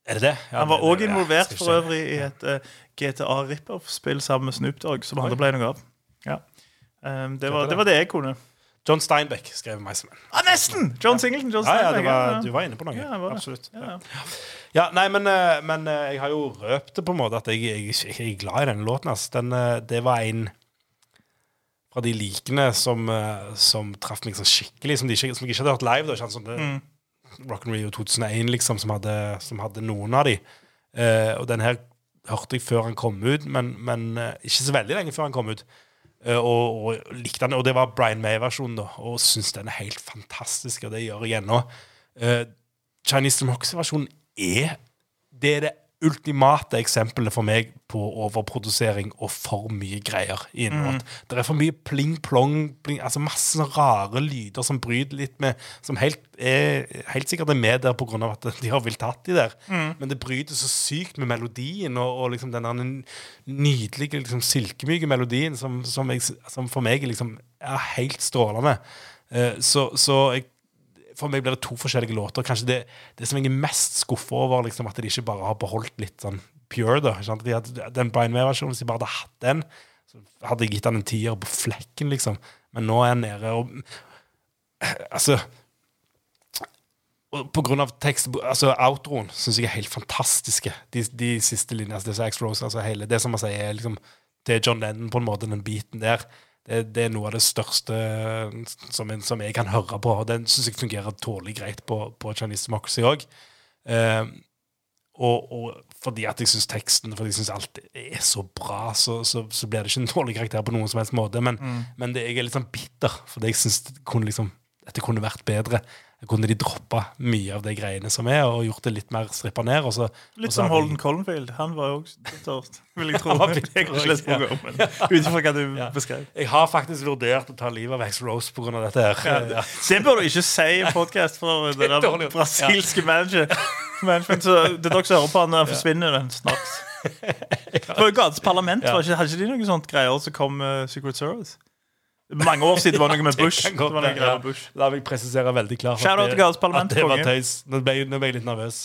[SPEAKER 2] Er det det? Ja,
[SPEAKER 1] Han var
[SPEAKER 2] det-
[SPEAKER 1] òg involvert
[SPEAKER 2] ja,
[SPEAKER 1] for øvrig i et uh, GTA rip-off-spill sammen med Snoop Dogg, som aldri ble noe av. Ja. Um, det, var, det var det jeg kunne.
[SPEAKER 2] John Steinbeck skrev meg som en.
[SPEAKER 1] Ah, nesten! John Singleton. John Steinbeck.
[SPEAKER 2] det var, du var inne på noe.
[SPEAKER 1] Var det.
[SPEAKER 2] Absolutt.
[SPEAKER 1] Ja,
[SPEAKER 2] nei, men, eh, men eh, jeg har jo røpt det på en måte at jeg, jeg, jeg er glad i denne låten. Altså. Den, eh, det var en fra de likene som, eh, som traff meg sånn skikkelig, som, de som jeg ikke hadde hørt live. Da, ikke? Sånn, det,
[SPEAKER 1] Mm.
[SPEAKER 2] Rock and Rio 2001, liksom, som hadde, som hadde noen av de. Uh, og den her hørte jeg før han kom ut, men, men uh, ikke så veldig lenge før han kom ut. Uh, og, og likte den, og det var Brian May-versjonen, da, og syns den er helt fantastisk, og det gjør jeg ennå. Eh, Chinese Democracy-versjonen er det er det ultimate eksempelet for meg på overprodusering og for mye greier låt. Det er for mye pling-plong, pling, altså masse rare lyder som bryter litt med Som helt, er, helt sikkert er med der pga. at de har villet tatt de der. Men det bryter så sykt med melodien og, og liksom den nydelige, liksom, silkemyke melodien som, som, jeg, som for meg liksom er helt strålende. Uh, så, så jeg for meg blir det to forskjellige låter. Kanskje det, det som jeg er mest skuffa over, liksom, at de ikke bare har beholdt litt sånn pure. da, sant? De hadde, Den Brian May-versjonen, hvis de bare hadde hatt den, så hadde jeg gitt han en tier på flekken, liksom. Men nå er han nede og Altså og på grunn av tekst, altså outroen syns jeg er helt fantastiske. De, de siste linjene, altså det som X-Rose, altså hele, det som man sier er liksom til John Lennon på en måte, den biten der, det, det er noe av det største som, en, som jeg kan høre på. og Den syns jeg fungerer tålelig greit på, på Chinese Democracy òg. Eh, og, og fordi at jeg syns teksten fordi jeg synes alt er så bra, så, så, så blir det ikke en dårlig karakter på noen som helst måte. Men, men det, jeg er litt sånn bitter, fordi jeg syns det kunne liksom dette kunne vært bedre. Kunne de droppa mye av de greiene som er, og gjort det litt mer strippa ned? Og så, og
[SPEAKER 1] Litt
[SPEAKER 2] så
[SPEAKER 1] som Holden Collenfield. Han var jo også tørt, vil jeg tro. Ut ifra hva du
[SPEAKER 2] Ja.
[SPEAKER 1] beskrev.
[SPEAKER 2] Jeg har faktisk vurdert å ta livet av X-Rose pga. dette her. Ja.
[SPEAKER 1] Det bør du ikke si i podkast for det der brasilske manager. management. Så det er dere som hører på han, forsvinner den snart. For Gates parlament, ikke, hadde ikke de noen sånt greier som kom uh, Secret Service? Mange år siden var det noe med Bush. Det var noe greier med Bush.
[SPEAKER 2] La meg presisere veldig klart
[SPEAKER 1] Shout out til Gales parlament,
[SPEAKER 2] at det var
[SPEAKER 1] konge.
[SPEAKER 2] tøys. Nå ble, jeg- nå ble jeg litt nervøs.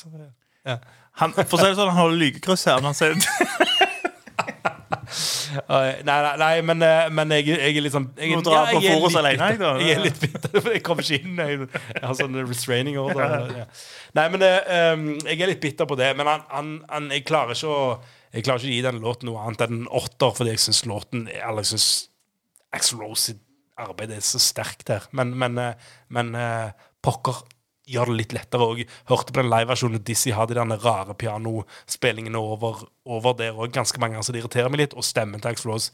[SPEAKER 1] Han, for å si det sånn, han holder lykekryss her. Men han sier
[SPEAKER 2] nei, nei, nei, men, uh, men jeg, jeg er litt sånn jeg,
[SPEAKER 1] Må dra på
[SPEAKER 2] jeg er
[SPEAKER 1] Forus
[SPEAKER 2] litt
[SPEAKER 1] alene, jeg,
[SPEAKER 2] bitter.
[SPEAKER 1] da.
[SPEAKER 2] Jeg er litt bitter, for jeg kommer ikke inn. Jeg, jeg har sånn restraining order. Ja. Nei, men um, jeg er litt bitter på det. Men han, han, han, jeg klarer ikke å Jeg klarer ikke å gi den låten noe annet enn en åtter, fordi jeg syns låten Eller jeg syns Axel Rose sitt arbeid er så sterkt her. Men, men, uh, men uh, pokker gjør det litt lettere. Og hørte på den liveversjonen Dizzie hadde de der rare pianospillingene over, over der òg ganske mange ganger, så det irriterer meg litt. Og stemmen til Axel Rose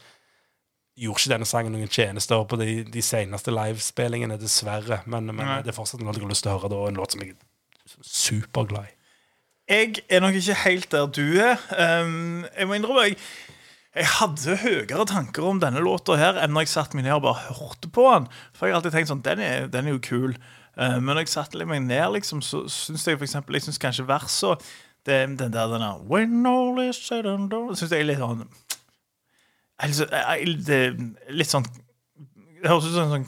[SPEAKER 2] gjorde ikke denne sangen noen tjenester på de, de seneste livespillingene, dessverre. Men, men det er fortsatt en låt jeg har lyst til å høre, da, en låt som jeg er superglad i.
[SPEAKER 1] Jeg er nok ikke helt der du er. Um, jeg må innrømme jeg, jeg hadde høyere tanker om denne låta her enn når jeg satte meg ned og bare hørte på den. For jeg har alltid tenkt sånn, den er, den er jo kul. Uh, men når jeg satte meg ned, liksom, så syns jeg for eksempel, jeg synes kanskje verset det, Den der den der, When all is said and done Syns jeg er litt sånn altså, jeg- det, er Litt sånn Det høres ut som en sånn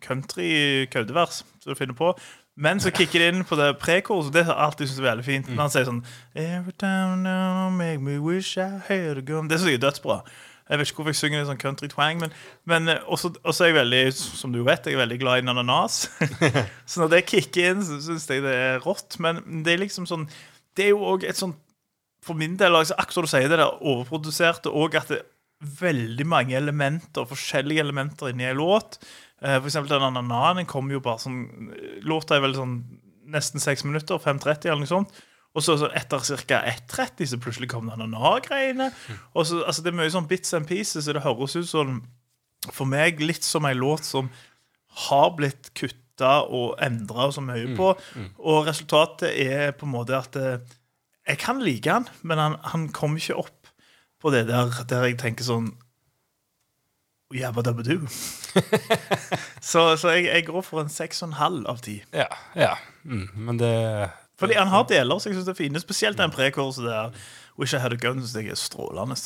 [SPEAKER 1] country-køddevers som du finner på. Men så kicker det inn på det prekoret, det har jeg alltid syntes er veldig fint. Når han sier sånn Every time now make me wish I had a gun Det synes jeg er dødsbra. Jeg vet ikke hvorfor jeg synger en sånn country twang, men, men eh, også, også er jeg veldig, som du vet, jeg er veldig glad i ananas. så når det kicker inn, så syns jeg det er rått. Men det er liksom sånn Det er jo òg et sånn For min del, altså, akkurat som du sier, det der overproduserte, og at det er veldig mange elementer, forskjellige elementer inni en låt. Eh, For eksempel den anananen kom jo bare sånn Låta er vel sånn nesten seks minutter, 5.30 eller noe sånt. Og så etter ca. 1.30 så plutselig kom det ananas-greiene. Og så, altså Det er mye sånn bits and pieces, så det høres ut som for meg litt som ei låt som har blitt kutta og endra så mye på. Og resultatet er på en måte at eh, jeg kan like han, men han, han kommer ikke opp på det der der jeg tenker sånn Jabba dabba do. så så jeg, jeg går for en seks og en halv av ti.
[SPEAKER 2] Ja, ja. Mm, men det
[SPEAKER 1] Fordi han har deler som jeg synes er fine, spesielt den prekurset der. Wish I had a gun, synes jeg er strålende.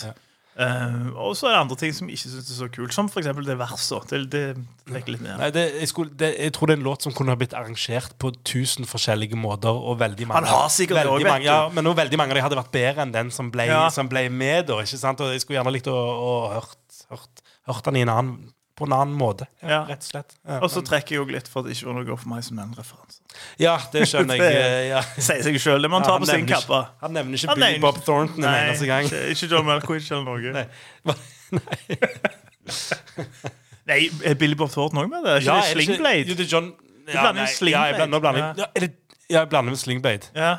[SPEAKER 1] Eh, og så er det andre ting som jeg ikke syns er så kult, som f.eks. det verset. Det, det litt ned.
[SPEAKER 2] Nei, det, jeg, skulle, det, jeg tror det er en låt som kunne ha blitt arrangert på tusen forskjellige måter. Og veldig mange,
[SPEAKER 1] Han har sikkert
[SPEAKER 2] veldig
[SPEAKER 1] også,
[SPEAKER 2] mange, ja, Men også veldig mange av dem hadde vært bedre enn den som ble,
[SPEAKER 1] Ja.
[SPEAKER 2] som ble med. Da, ikke sant? Og jeg skulle gjerne likt å, å hørt, hørt, hørt den annen, på en annen måte. Ja. Rett og slett. Ja,
[SPEAKER 1] Og så trekker jeg òg litt for at det ikke var noe for meg som en referanse.
[SPEAKER 2] ja det skjønner jeg. Eh, Ja.
[SPEAKER 1] Sier seg sjøl. Det må han ta på sin kappe.
[SPEAKER 2] Han nevner ikke Billy Bob Thornton en eneste gang.
[SPEAKER 1] Ikke, John Malkovich eller noe.
[SPEAKER 2] Nei. Nei.
[SPEAKER 1] Nei, er Billy Bob Thornton òg med? det? Er ikke
[SPEAKER 2] Ja,
[SPEAKER 1] det Slingblade?
[SPEAKER 2] Jo, det er John ja,
[SPEAKER 1] blander
[SPEAKER 2] nei,
[SPEAKER 1] Sling
[SPEAKER 2] Ja, jeg blander, nå blander,
[SPEAKER 1] Blade.
[SPEAKER 2] ja, det, ja, jeg blander med Slingblade.
[SPEAKER 1] Ja.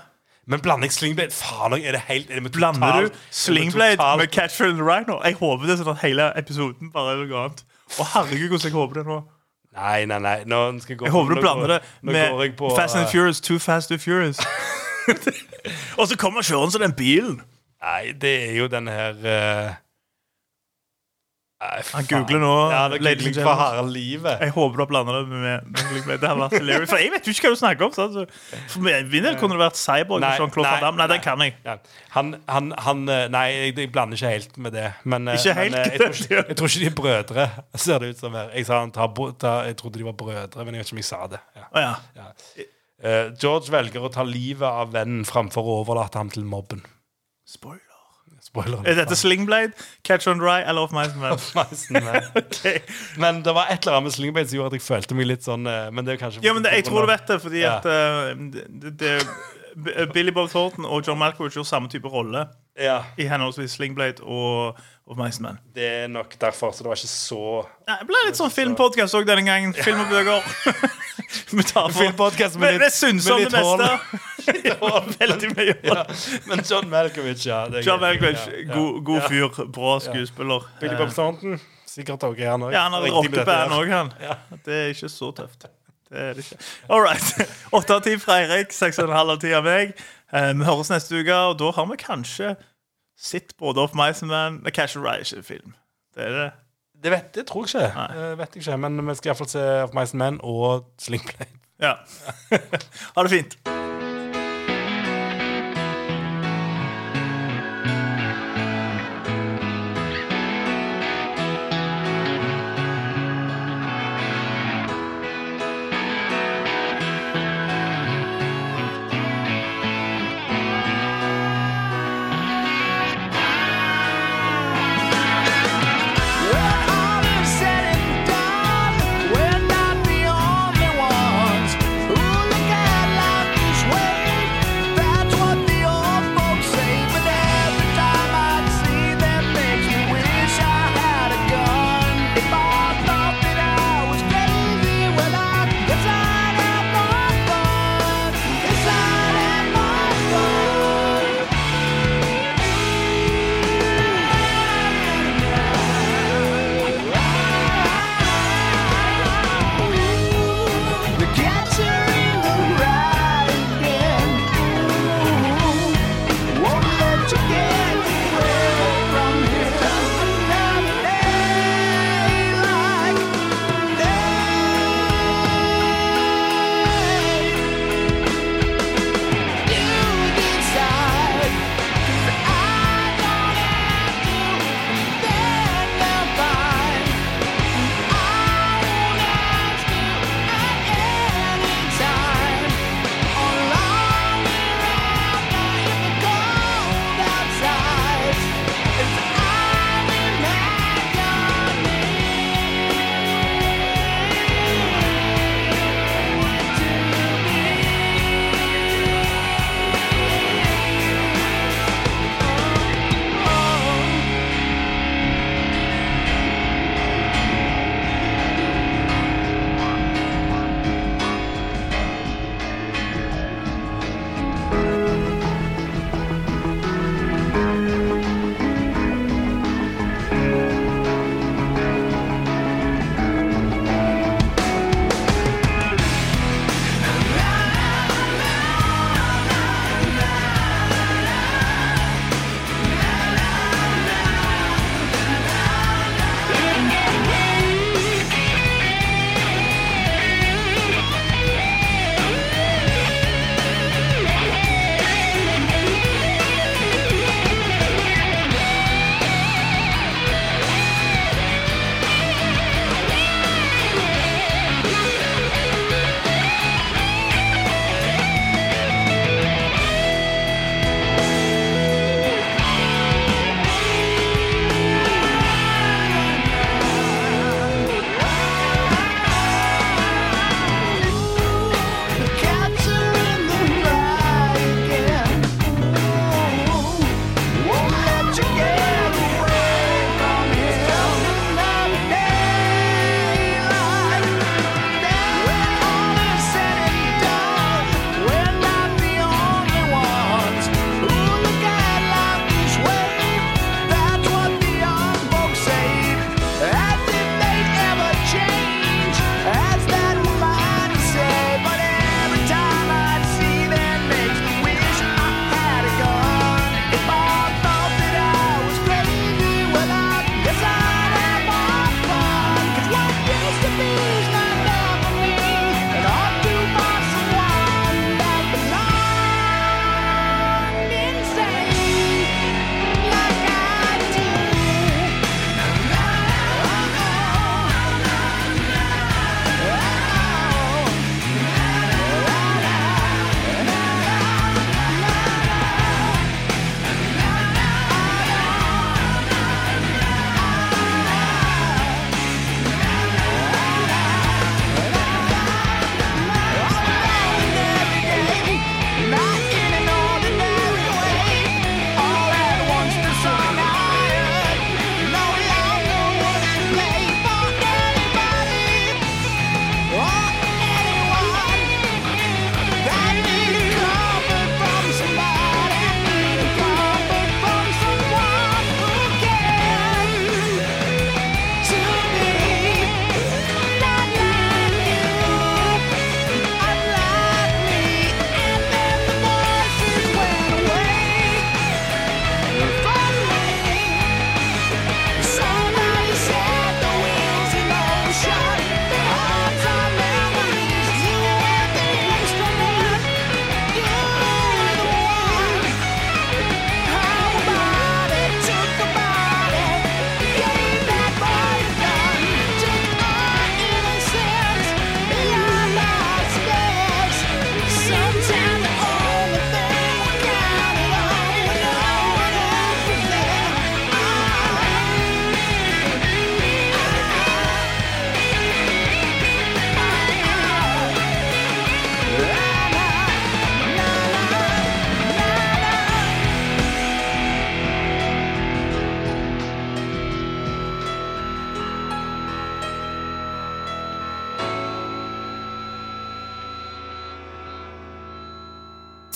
[SPEAKER 2] Men blander jeg Slingblade Faen, er det helt er det
[SPEAKER 1] Blander
[SPEAKER 2] total-
[SPEAKER 1] du Slingblade
[SPEAKER 2] total-
[SPEAKER 1] med Catcher and the Rhino? Jeg håper det er sånn at hele episoden bare er noe annet. Å herregud, hvordan jeg håper det nå.
[SPEAKER 2] Nei, nei, nei. Nå skal jeg gå
[SPEAKER 1] Jeg håper du blander det med
[SPEAKER 2] på,
[SPEAKER 1] Fast and
[SPEAKER 2] eh,
[SPEAKER 1] Furious, Too Fast and Furious. Og så kommer kjørende som den bilen.
[SPEAKER 2] Nei, det er jo den her nei,
[SPEAKER 1] Han googler nå,
[SPEAKER 2] Ja,
[SPEAKER 1] ladies and gentlemen. Jeg håper du har blanda det med, med Det har vært hilarious. For jeg vet jo ikke hva du snakker om. Sant? Så For min del kunne det vært Cyborg
[SPEAKER 2] Nei,
[SPEAKER 1] Jean-Claude Van Damme. Nei, den kan jeg.
[SPEAKER 2] Ja. Han, han, han eh, Nei, jeg, blander ikke helt med det. Men, eh,
[SPEAKER 1] Ikke
[SPEAKER 2] men,
[SPEAKER 1] helt?
[SPEAKER 2] eh, jeg, tror ikke, jeg tror ikke de er brødre, ser det ut som her. Jeg, sa han tar, tar, jeg trodde de var brødre, men jeg vet ikke om jeg sa det. Ja. Eh, George velger å ta livet av vennen framfor å overlate ham til mobben.
[SPEAKER 1] Spoiler.
[SPEAKER 2] Spoiler.
[SPEAKER 1] Er dette Slingblade, Catch on Dry eller Off Mice Man? okay.
[SPEAKER 2] Men det var et eller annet med Slingblade som gjorde at jeg følte meg litt sånn eh, Men det er kanskje
[SPEAKER 1] Ja, men det, jeg tror du vet det, fordi
[SPEAKER 2] Ja.
[SPEAKER 1] at uh, det, det, Billy Bob Thornton og John Malkovich gjorde samme type rolle
[SPEAKER 2] Ja,
[SPEAKER 1] i henholdsvis Slingblade og Off Mice Man.
[SPEAKER 2] det er nok derfor. Så det var ikke så
[SPEAKER 1] Nei, Det ble litt sånn filmpodkast òg denne gangen. Film og bøker. Vi tar på.
[SPEAKER 2] Filmpodkast med
[SPEAKER 1] med
[SPEAKER 2] litt-
[SPEAKER 1] vi synser om det
[SPEAKER 2] litt
[SPEAKER 1] Ja, Veldig mye.
[SPEAKER 2] ja. Men John Malkovich, ja. Det
[SPEAKER 1] John. Malkovich, god, god fyr, bra skuespiller.
[SPEAKER 2] Billy Bob Thornton, sikkert òg han òg.
[SPEAKER 1] Ja, han har rockeband òg, han. Det er ikke så tøft. Det er det ikke. All right. Åtte av ti fra Eirik, seks og en halv av ti av meg. Vi vi høres neste uke, og da har vi kanskje sett både Off Mice Man og Cash and Rye, ikke film. Det er det.
[SPEAKER 2] Det vet det tror jeg ikke.
[SPEAKER 1] Nei.
[SPEAKER 2] Eh, vet jeg ikke. Men vi skal iallfall se Off Men og Slingblade.
[SPEAKER 1] Ja. ha det fint.